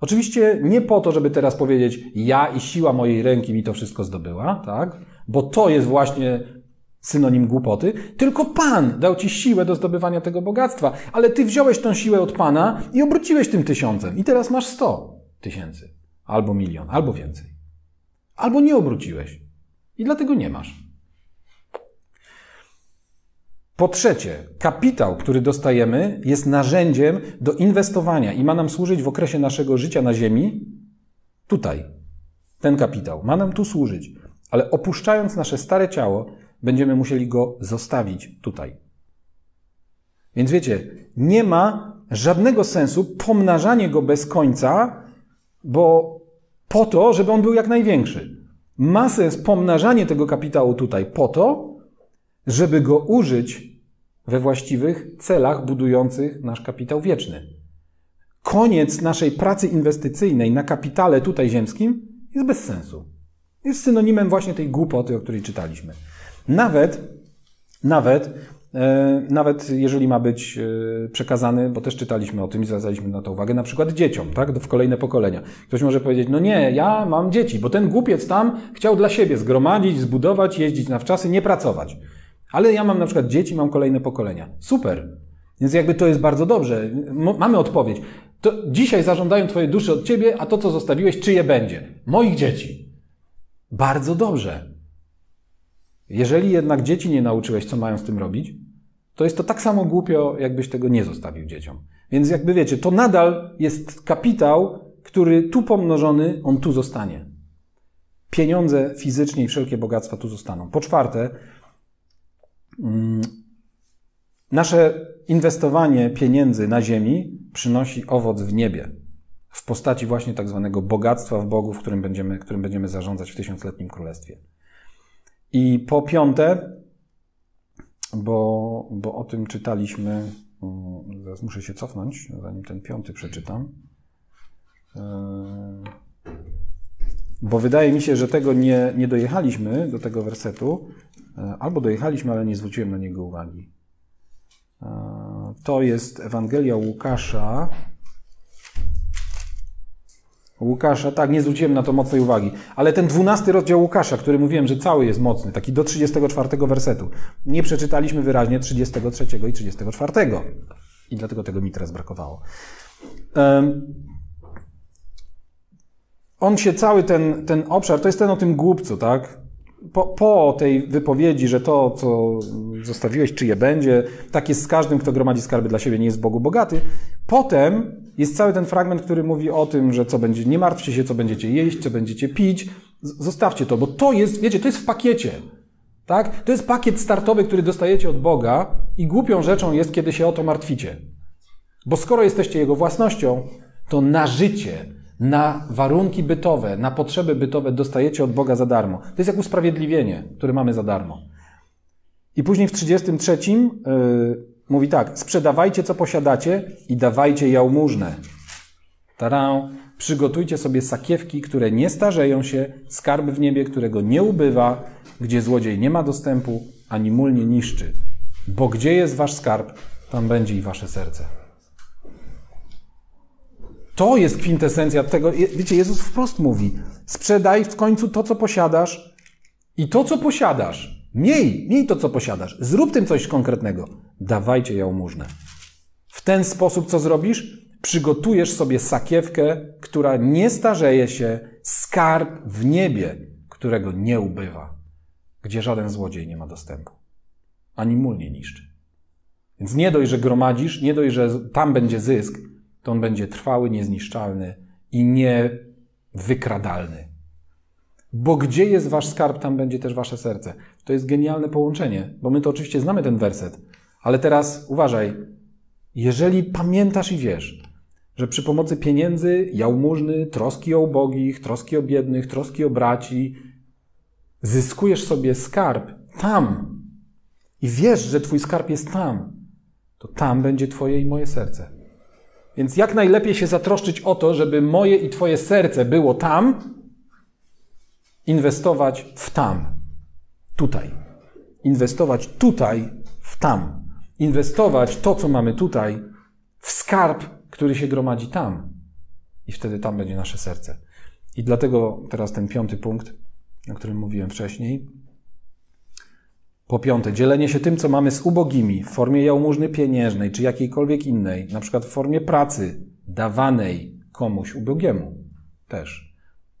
Oczywiście nie po to, żeby teraz powiedzieć, ja i siła mojej ręki mi to wszystko zdobyła, tak? Bo to jest właśnie synonim głupoty, tylko Pan dał ci siłę do zdobywania tego bogactwa, ale ty wziąłeś tą siłę od Pana i obróciłeś tym tysiącem i teraz masz sto tysięcy, albo milion, albo więcej. Albo nie obróciłeś i dlatego nie masz. Po trzecie, kapitał, który dostajemy, jest narzędziem do inwestowania i ma nam służyć w okresie naszego życia na Ziemi. Tutaj. Ten kapitał ma nam tu służyć, ale opuszczając nasze stare ciało, będziemy musieli go zostawić tutaj. Więc wiecie, nie ma żadnego sensu pomnażanie go bez końca, bo po to, żeby on był jak największy. Ma sens pomnażanie tego kapitału tutaj po to, żeby go użyć we właściwych celach budujących nasz kapitał wieczny. Koniec naszej pracy inwestycyjnej na kapitale tutaj ziemskim jest bez sensu. Jest synonimem właśnie tej głupoty, o której czytaliśmy. Nawet, nawet e, nawet jeżeli ma być e, przekazany, bo też czytaliśmy o tym i zwracaliśmy na to uwagę, na przykład dzieciom, tak, w kolejne pokolenia. Ktoś może powiedzieć, no nie, ja mam dzieci, bo ten głupiec tam chciał dla siebie zgromadzić, zbudować, jeździć na wczasy, nie pracować. Ale ja mam na przykład dzieci, mam kolejne pokolenia. Super. Więc jakby to jest bardzo dobrze. Mamy odpowiedź. To dzisiaj zażądają Twoje dusze od Ciebie, a to, co zostawiłeś, czyje będzie? Moich dzieci. Bardzo dobrze. Jeżeli jednak dzieci nie nauczyłeś, co mają z tym robić, to jest to tak samo głupio, jakbyś tego nie zostawił dzieciom. Więc jakby wiecie, to nadal jest kapitał, który tu pomnożony, on tu zostanie. Pieniądze fizycznie i wszelkie bogactwa tu zostaną. Po czwarte, mm, nasze inwestowanie pieniędzy na ziemi przynosi owoc w niebie. W postaci właśnie tak zwanego bogactwa w Bogu, w którym będziemy, którym będziemy zarządzać w tysiącletnim królestwie. I po piąte, bo, bo o tym czytaliśmy, zaraz muszę się cofnąć, zanim ten piąty przeczytam. E, bo wydaje mi się, że tego nie, nie dojechaliśmy do tego wersetu, e, albo dojechaliśmy, ale nie zwróciłem na niego uwagi. E, to jest Ewangelia Łukasza, Łukasza, tak, nie zwróciłem na to mocnej uwagi. Ale ten dwunasty rozdział Łukasza, który mówiłem, że cały jest mocny, taki do 34 wersetu, nie przeczytaliśmy wyraźnie 33 i 34. I dlatego tego mi teraz brakowało. On się cały ten, ten obszar, to jest ten o tym głupcu, tak? Po, po, tej wypowiedzi, że to, co zostawiłeś, czyje będzie, tak jest z każdym, kto gromadzi skarby dla siebie, nie jest Bogu bogaty. Potem jest cały ten fragment, który mówi o tym, że co będzie, nie martwcie się, co będziecie jeść, co będziecie pić. Zostawcie to, bo to jest, wiecie, to jest w pakiecie. Tak? To jest pakiet startowy, który dostajecie od Boga i głupią rzeczą jest, kiedy się o to martwicie. Bo skoro jesteście Jego własnością, to na życie, na warunki bytowe, na potrzeby bytowe dostajecie od Boga za darmo. To jest jak usprawiedliwienie, które mamy za darmo. I później w 33 yy, mówi tak: sprzedawajcie co posiadacie i dawajcie jałmużnę. Tarę, przygotujcie sobie sakiewki, które nie starzeją się, skarb w niebie, którego nie ubywa, gdzie złodziej nie ma dostępu, ani mól nie niszczy. Bo gdzie jest wasz skarb, tam będzie i wasze serce. To jest kwintesencja tego. Wiecie, Jezus wprost mówi: sprzedaj w końcu to, co posiadasz, i to, co posiadasz. Miej, miej to, co posiadasz. Zrób tym coś konkretnego. Dawajcie jałmużnę. W ten sposób, co zrobisz? Przygotujesz sobie sakiewkę, która nie starzeje się, skarb w niebie, którego nie ubywa, gdzie żaden złodziej nie ma dostępu, ani mól nie niszczy. Więc nie dość, że gromadzisz, nie dość, że tam będzie zysk, to on będzie trwały, niezniszczalny i niewykradalny. Bo gdzie jest wasz skarb, tam będzie też wasze serce. To jest genialne połączenie, bo my to oczywiście znamy ten werset, ale teraz uważaj. Jeżeli pamiętasz i wiesz, że przy pomocy pieniędzy, jałmużny, troski o ubogich, troski o biednych, troski o braci, zyskujesz sobie skarb tam i wiesz, że twój skarb jest tam, to tam będzie twoje i moje serce. Więc jak najlepiej się zatroszczyć o to, żeby moje i Twoje serce było tam, inwestować w tam, tutaj. Inwestować tutaj, w tam. Inwestować to, co mamy tutaj, w skarb, który się gromadzi tam. I wtedy tam będzie nasze serce. I dlatego teraz ten piąty punkt, o którym mówiłem wcześniej, po piąte, dzielenie się tym, co mamy z ubogimi w formie jałmużny pieniężnej czy jakiejkolwiek innej, na przykład w formie pracy dawanej komuś ubogiemu też.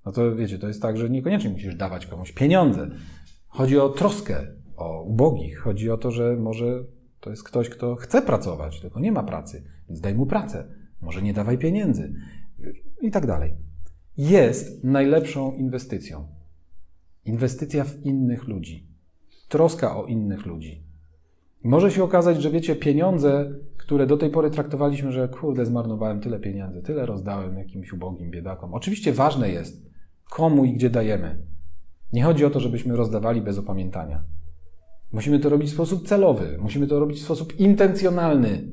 No to wiecie, to jest tak, że niekoniecznie musisz dawać komuś pieniądze. Chodzi o troskę o ubogich. Chodzi o to, że może to jest ktoś, kto chce pracować, tylko nie ma pracy, więc daj mu pracę. Może nie dawaj pieniędzy i tak dalej. Jest najlepszą inwestycją. Inwestycja w innych ludzi troska o innych ludzi. może się okazać, że wiecie, pieniądze, które do tej pory traktowaliśmy, że kurde, zmarnowałem tyle pieniędzy, tyle rozdałem jakimś ubogim biedakom. Oczywiście ważne jest, komu i gdzie dajemy. Nie chodzi o to, żebyśmy rozdawali bez opamiętania. Musimy to robić w sposób celowy, musimy to robić w sposób intencjonalny,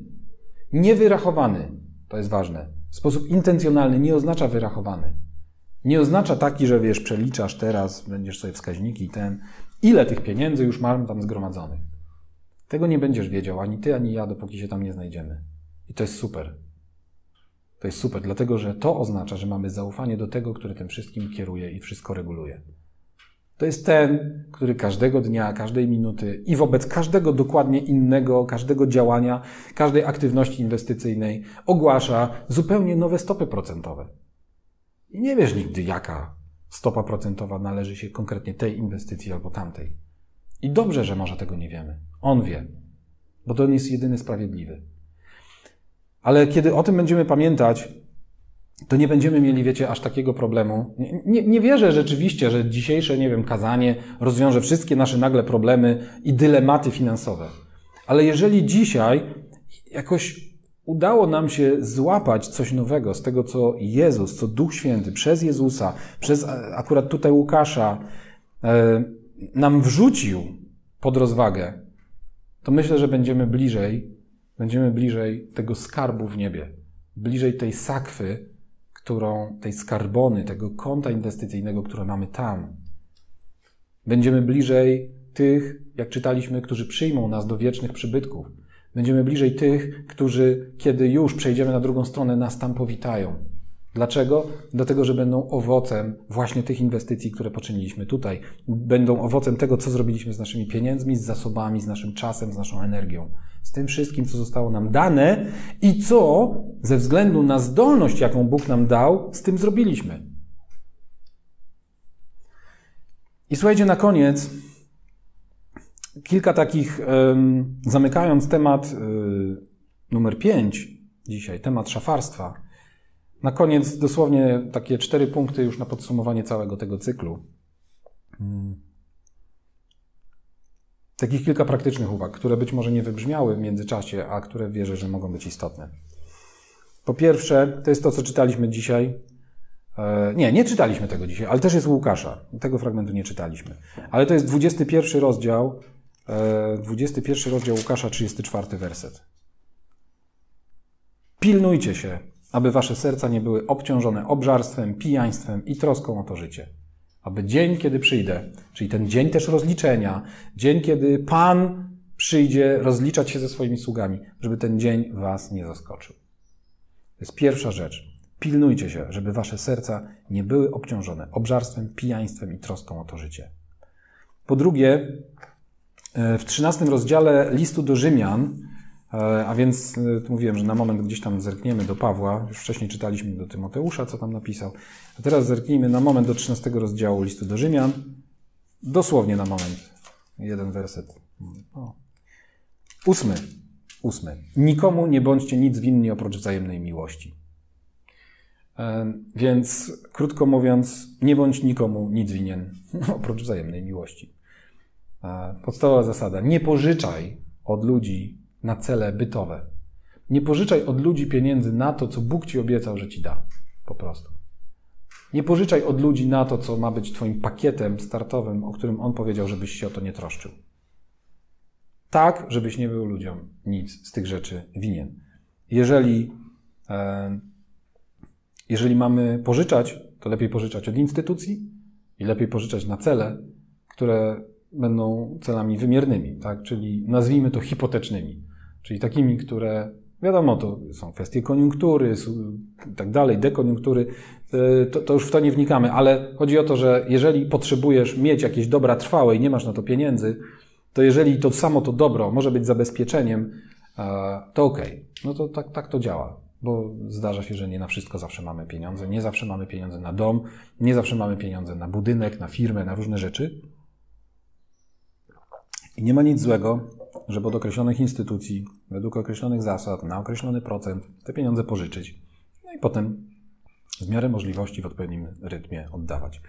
niewyrachowany. To jest ważne. Sposób intencjonalny nie oznacza wyrachowany. Nie oznacza taki, że wiesz, przeliczasz teraz, będziesz sobie wskaźniki ten ile tych pieniędzy już mam tam zgromadzonych. Tego nie będziesz wiedział, ani ty, ani ja, dopóki się tam nie znajdziemy. I to jest super. To jest super, dlatego że to oznacza, że mamy zaufanie do tego, który tym wszystkim kieruje i wszystko reguluje. To jest ten, który każdego dnia, każdej minuty i wobec każdego dokładnie innego, każdego działania, każdej aktywności inwestycyjnej ogłasza zupełnie nowe stopy procentowe. I nie wiesz nigdy, jaka stopa procentowa należy się konkretnie tej inwestycji albo tamtej. I dobrze, że może tego nie wiemy. On wie, bo to on jest jedyny sprawiedliwy. Ale kiedy o tym będziemy pamiętać, to nie będziemy mieli, wiecie, aż takiego problemu. Nie, nie, nie, wierzę rzeczywiście, że dzisiejsze, nie wiem, kazanie rozwiąże wszystkie nasze nagle problemy i dylematy finansowe. Ale jeżeli dzisiaj jakoś udało nam się złapać coś nowego z tego, co Jezus, co Duch Święty przez Jezusa, przez akurat tutaj Łukasza e, nam wrzucił pod rozwagę, to myślę, że będziemy bliżej, będziemy bliżej tego skarbu w niebie, bliżej tej sakwy, którą, tej skarbony, tego konta inwestycyjnego, które mamy tam. Będziemy bliżej tych, jak czytaliśmy, którzy przyjmą nas do wiecznych przybytków. Będziemy bliżej tych, którzy, kiedy już przejdziemy na drugą stronę, nas tam powitają. Dlaczego? Dlatego, że będą owocem właśnie tych inwestycji, które poczyniliśmy tutaj. Będą owocem tego, co zrobiliśmy z naszymi pieniędzmi, z zasobami, z naszym czasem, z naszą energią. Z tym wszystkim, co zostało nam dane i co ze względu na zdolność, jaką Bóg nam dał, z tym zrobiliśmy. I słuchajcie, na koniec kilka takich, zamykając temat y, numer 5 dzisiaj, temat szafarstwa. Na koniec dosłownie takie cztery punkty już na podsumowanie całego tego cyklu. Takich kilka praktycznych uwag, które być może nie wybrzmiały w międzyczasie, a które wierzę, że mogą być istotne. Po pierwsze, to jest to, co czytaliśmy dzisiaj. E, nie, nie czytaliśmy tego dzisiaj, ale też jest Łukasza. Tego fragmentu nie czytaliśmy. Ale to jest 21 rozdział, 21 e, rozdział Łukasza, 34 werset. Pilnujcie się, aby wasze serca nie były obciążone obżarstwem, pijaństwem i troską o to życie. Aby dzień, kiedy przyjdę, czyli ten dzień też rozliczenia, dzień, kiedy Pan przyjdzie rozliczać się ze swoimi sługami, żeby ten dzień was nie zaskoczył. To jest pierwsza rzecz. Pilnujcie się, żeby wasze serca nie były obciążone obżarstwem, pijaństwem i troską o to życie. Po drugie, e, w 13 rozdziale listu do Rzymian a więc e, mówiłem, że na moment gdzieś tam zerkniemy do Pawła, już wcześniej czytaliśmy do Tymoteusza, co tam napisał, a teraz zerknijmy na moment do 13 rozdziału listu do Rzymian, dosłownie na moment, jeden werset. O. Ósmy, ósmy. Nikomu nie bądźcie nic winni oprócz wzajemnej miłości. E, więc, krótko mówiąc, nie bądź nikomu nic winien [laughs] oprócz wzajemnej miłości. Podstawowa zasada. Nie pożyczaj od ludzi na cele bytowe. Nie pożyczaj od ludzi pieniędzy na to, co Bóg ci obiecał, że ci da. Po prostu. Nie pożyczaj od ludzi na to, co ma być Twoim pakietem startowym, o którym On powiedział, żebyś się o to nie troszczył. Tak, żebyś nie był ludziom nic z tych rzeczy winien. Jeżeli, e, jeżeli mamy pożyczać, to lepiej pożyczać od instytucji i lepiej pożyczać na cele, które będą celami wymiernymi, tak? czyli nazwijmy to hipotecznymi, czyli takimi, które wiadomo, to są kwestie koniunktury i tak dalej, dekoniunktury, e, to, to, już w to nie wnikamy, ale chodzi o to, że jeżeli potrzebujesz mieć jakieś dobra trwałe i nie masz na to pieniędzy, to jeżeli to samo to dobro może być zabezpieczeniem, e, to. Okay. No to tak, tak to działa bo zdarza się, że nie na wszystko zawsze mamy pieniądze, nie zawsze mamy pieniądze na dom, nie zawsze mamy pieniądze na budynek, na firmę, na różne rzeczy. I nie ma nic złego, żeby od określonych instytucji, według określonych zasad, na określony procent te pieniądze pożyczyć. No i potem w miarę możliwości w odpowiednim rytmie oddawać.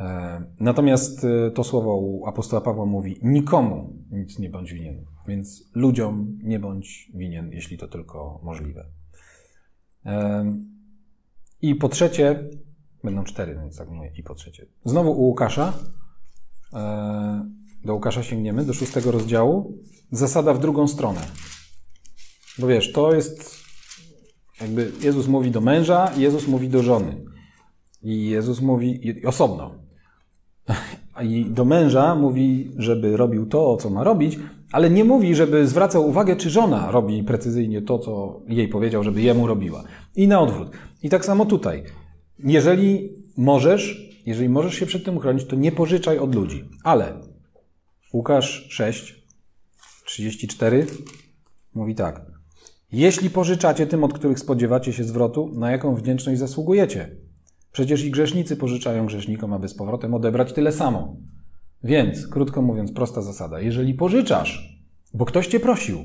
E, natomiast e, to słowo u apostoła Pawła mówi: nikomu nic nie bądź winien, więc ludziom nie bądź winien, jeśli to tylko możliwe. E, I po trzecie, będą cztery, więc tak mówię, i po trzecie. Znowu u Łukasza do Łukasza sięgniemy, do szóstego rozdziału, zasada w drugą stronę. Bo wiesz, to jest jakby Jezus mówi do męża, Jezus mówi do żony. I Jezus mówi osobno. [laughs] i do męża mówi, żeby robił to, co ma robić, ale nie mówi, żeby zwracał uwagę, czy żona robi precyzyjnie to, co jej powiedział, żeby jemu robiła. I na odwrót. I tak samo tutaj. Jeżeli możesz, jeżeli możesz się przed tym uchronić, to nie pożyczaj od ludzi. Ale Łukasz 6, 34 mówi tak. Jeśli pożyczacie tym, od których spodziewacie się zwrotu, na jaką wdzięczność zasługujecie? Przecież i grzesznicy pożyczają grzesznikom, aby z powrotem odebrać tyle samo. Więc, krótko mówiąc, prosta zasada. Jeżeli pożyczasz, bo ktoś cię prosił,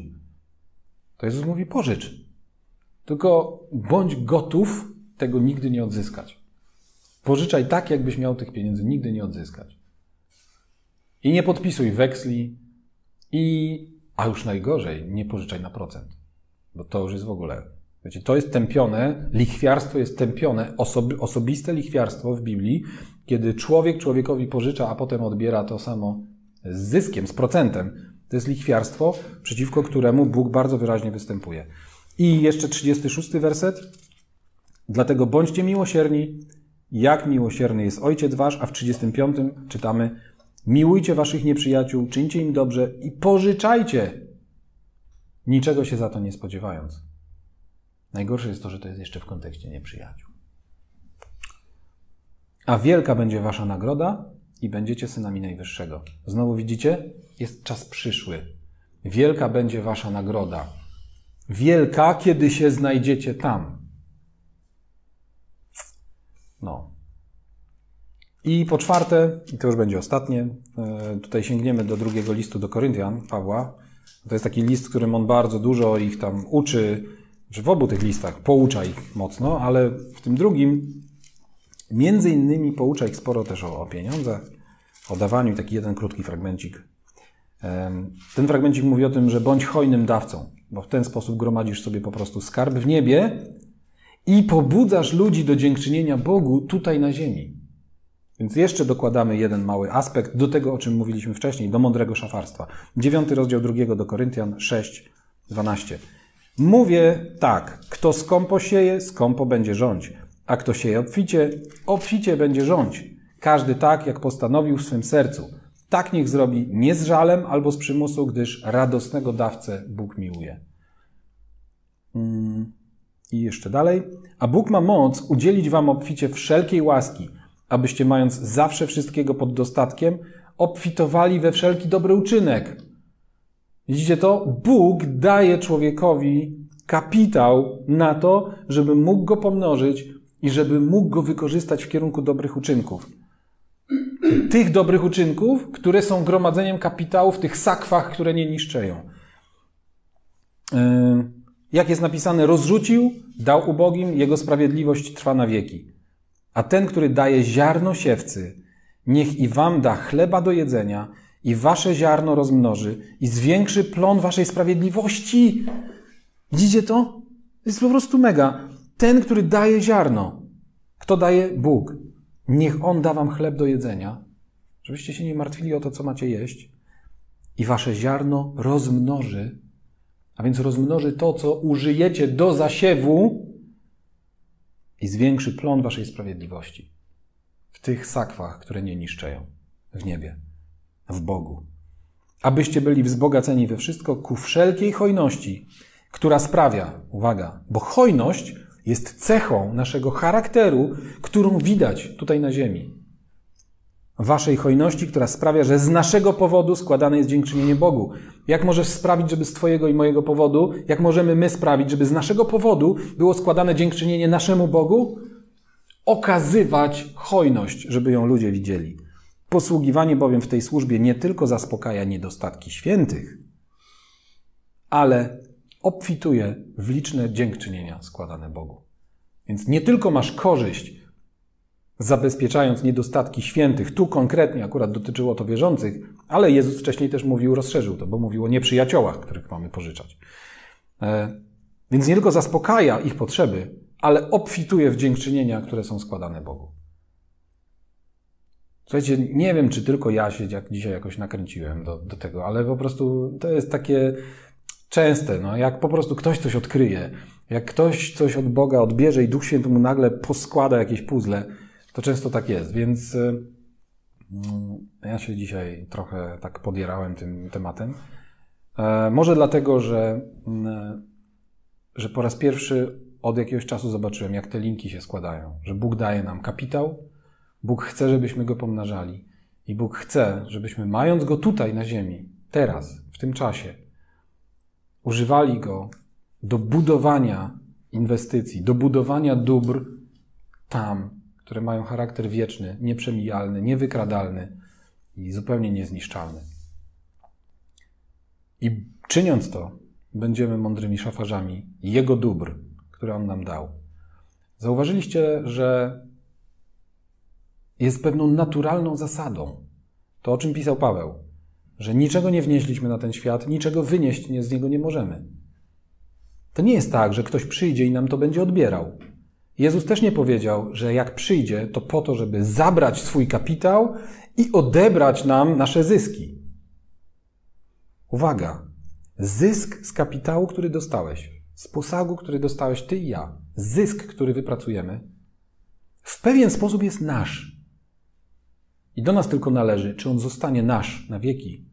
to Jezus mówi pożycz. Tylko bądź gotów tego nigdy nie odzyskać. Pożyczaj tak, jakbyś miał tych pieniędzy nigdy nie odzyskać. I nie podpisuj weksli i, a już najgorzej, nie pożyczaj na procent. Bo to już jest w ogóle Wiecie, to jest tępione, lichwiarstwo jest tępione, osobi, osobiste lichwiarstwo w Biblii, kiedy człowiek człowiekowi pożycza, a potem odbiera to samo z zyskiem, z procentem. To jest lichwiarstwo, przeciwko któremu Bóg bardzo wyraźnie występuje. I jeszcze 36 werset. Dlatego bądźcie miłosierni, jak miłosierny jest Ojciec Wasz, a w 35 czytamy Miłujcie Waszych nieprzyjaciół, czyńcie im dobrze i pożyczajcie, niczego się za to nie spodziewając. Najgorsze jest to, że to jest jeszcze w kontekście nieprzyjaciół. A wielka będzie wasza nagroda i będziecie synami Najwyższego. Znowu widzicie? Jest czas przyszły. Wielka będzie wasza nagroda. Wielka, kiedy się znajdziecie tam. No. I po czwarte, i to już będzie ostatnie, e, tutaj sięgniemy do drugiego listu do Koryntian, Pawła. To jest taki list, którym on bardzo dużo ich tam uczy, że w obu tych listach poucza ich mocno, ale w tym drugim między innymi poucza ich sporo też o, o pieniądzach, o dawaniu i taki jeden krótki fragmencik. Ten fragmencik mówi o tym, że bądź hojnym dawcą, bo w ten sposób gromadzisz sobie po prostu skarb w niebie i pobudzasz ludzi do dziękczynienia Bogu tutaj na ziemi. Więc jeszcze dokładamy jeden mały aspekt do tego, o czym mówiliśmy wcześniej, do mądrego szafarstwa. Dziewiąty rozdział drugiego do Koryntian 6, 12. Mówię tak, kto skąpo sieje, skąpo będzie rządź, a kto sieje obficie, obficie będzie rządź. Każdy tak, jak postanowił w swym sercu. Tak niech zrobi nie z żalem albo z przymusu, gdyż radosnego dawcę Bóg miłuje. Mm, I jeszcze dalej. A Bóg ma moc udzielić wam obficie wszelkiej łaski, abyście mając zawsze wszystkiego pod dostatkiem, obfitowali we wszelki dobry uczynek Widzicie to? Bóg daje człowiekowi kapitał na to, żeby mógł go pomnożyć i żeby mógł go wykorzystać w kierunku dobrych uczynków. Tych dobrych uczynków, które są gromadzeniem kapitału w tych sakwach, które nie niszczeją. Jak jest napisane, rozrzucił, dał ubogim, jego sprawiedliwość trwa na wieki. A ten, który daje ziarno siewcy, niech i wam da chleba do jedzenia i wasze ziarno rozmnoży i zwiększy plon waszej sprawiedliwości. Widzicie to? To jest po prostu mega. Ten, który daje ziarno, kto daje? Bóg. Niech On da wam chleb do jedzenia, żebyście się nie martwili o to, co macie jeść. I wasze ziarno rozmnoży, a więc rozmnoży to, co użyjecie do zasiewu i zwiększy plon waszej sprawiedliwości w tych sakwach, które nie niszczeją w niebie w Bogu. Abyście byli wzbogaceni we wszystko ku wszelkiej hojności, która sprawia, uwaga, bo hojność jest cechą naszego charakteru, którą widać tutaj na ziemi. Waszej hojności, która sprawia, że z naszego powodu składane jest dziękczynienie Bogu. Jak możesz sprawić, żeby z Twojego i mojego powodu, jak możemy my sprawić, żeby z naszego powodu było składane dziękczynienie naszemu Bogu? Okazywać hojność, żeby ją ludzie widzieli. Posługiwanie bowiem w tej służbie nie tylko zaspokaja niedostatki świętych, ale obfituje w liczne dziękczynienia składane Bogu. Więc nie tylko masz korzyść, zabezpieczając niedostatki świętych, tu konkretnie akurat dotyczyło to wierzących, ale Jezus wcześniej też mówił, rozszerzył to, bo mówił o nieprzyjaciołach, których mamy pożyczać. E, więc nie tylko zaspokaja ich potrzeby, ale obfituje w dziękczynienia, które są składane Bogu. Słuchajcie, nie wiem, czy tylko ja się dzisiaj jakoś nakręciłem do, do tego, ale po prostu to jest takie częste, no, jak po prostu ktoś coś odkryje, jak ktoś coś od Boga odbierze i Duch Święty mu nagle poskłada jakieś puzzle, to często tak jest, więc y, Mm, ja się dzisiaj trochę tak podierałem tym tematem. E, może dlatego, że, mm, że po raz pierwszy od jakiegoś czasu zobaczyłem, jak te linki się składają. Że Bóg daje nam kapitał, Bóg chce, żebyśmy go pomnażali. I Bóg chce, żebyśmy mając go tutaj na ziemi, teraz, w tym czasie, używali go do budowania inwestycji, do budowania dóbr tam, które mają charakter wieczny, nieprzemijalny, niewykradalny i zupełnie niezniszczalny. I czyniąc to, będziemy mądrymi szafarzami Jego dóbr, które On nam dał. Zauważyliście, że jest pewną naturalną zasadą. To, o czym pisał Paweł, że niczego nie wnieśliśmy na ten świat, niczego wynieść z niego nie możemy. To nie jest tak, że ktoś przyjdzie i nam to będzie odbierał. Jezus też nie powiedział, że jak przyjdzie, to po to, żeby zabrać swój kapitał i odebrać nam nasze zyski. Uwaga! Zysk z kapitału, który dostałeś, z posagu, który dostałeś ty i ja, zysk, który wypracujemy, w pewien sposób jest nasz. I do nas tylko należy, czy on zostanie nasz na wieki,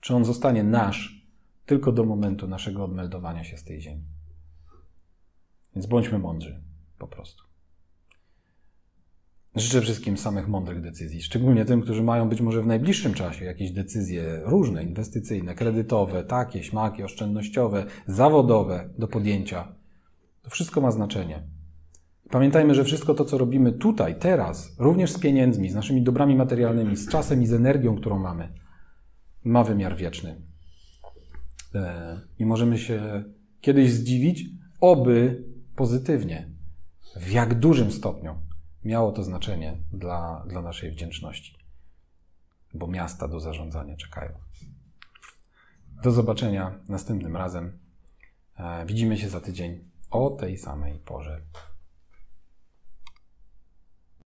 czy on zostanie nasz tylko do momentu naszego odmeldowania się z tej ziemi. Więc bądźmy mądrzy, po prostu. Życzę wszystkim samych mądrych decyzji, szczególnie tym, którzy mają być może w najbliższym czasie jakieś decyzje różne, inwestycyjne, kredytowe, takie, śmakie, oszczędnościowe, zawodowe do podjęcia. To wszystko ma znaczenie. Pamiętajmy, że wszystko to, co robimy tutaj, teraz, również z pieniędzmi, z naszymi dobrami materialnymi, z czasem i z energią, którą mamy, ma wymiar wieczny. E, I możemy się kiedyś zdziwić, oby pozytywnie, w jak dużym stopniu miało to znaczenie dla, dla naszej wdzięczności, bo miasta do zarządzania czekają. Do zobaczenia następnym razem. E, widzimy się za tydzień o tej samej porze.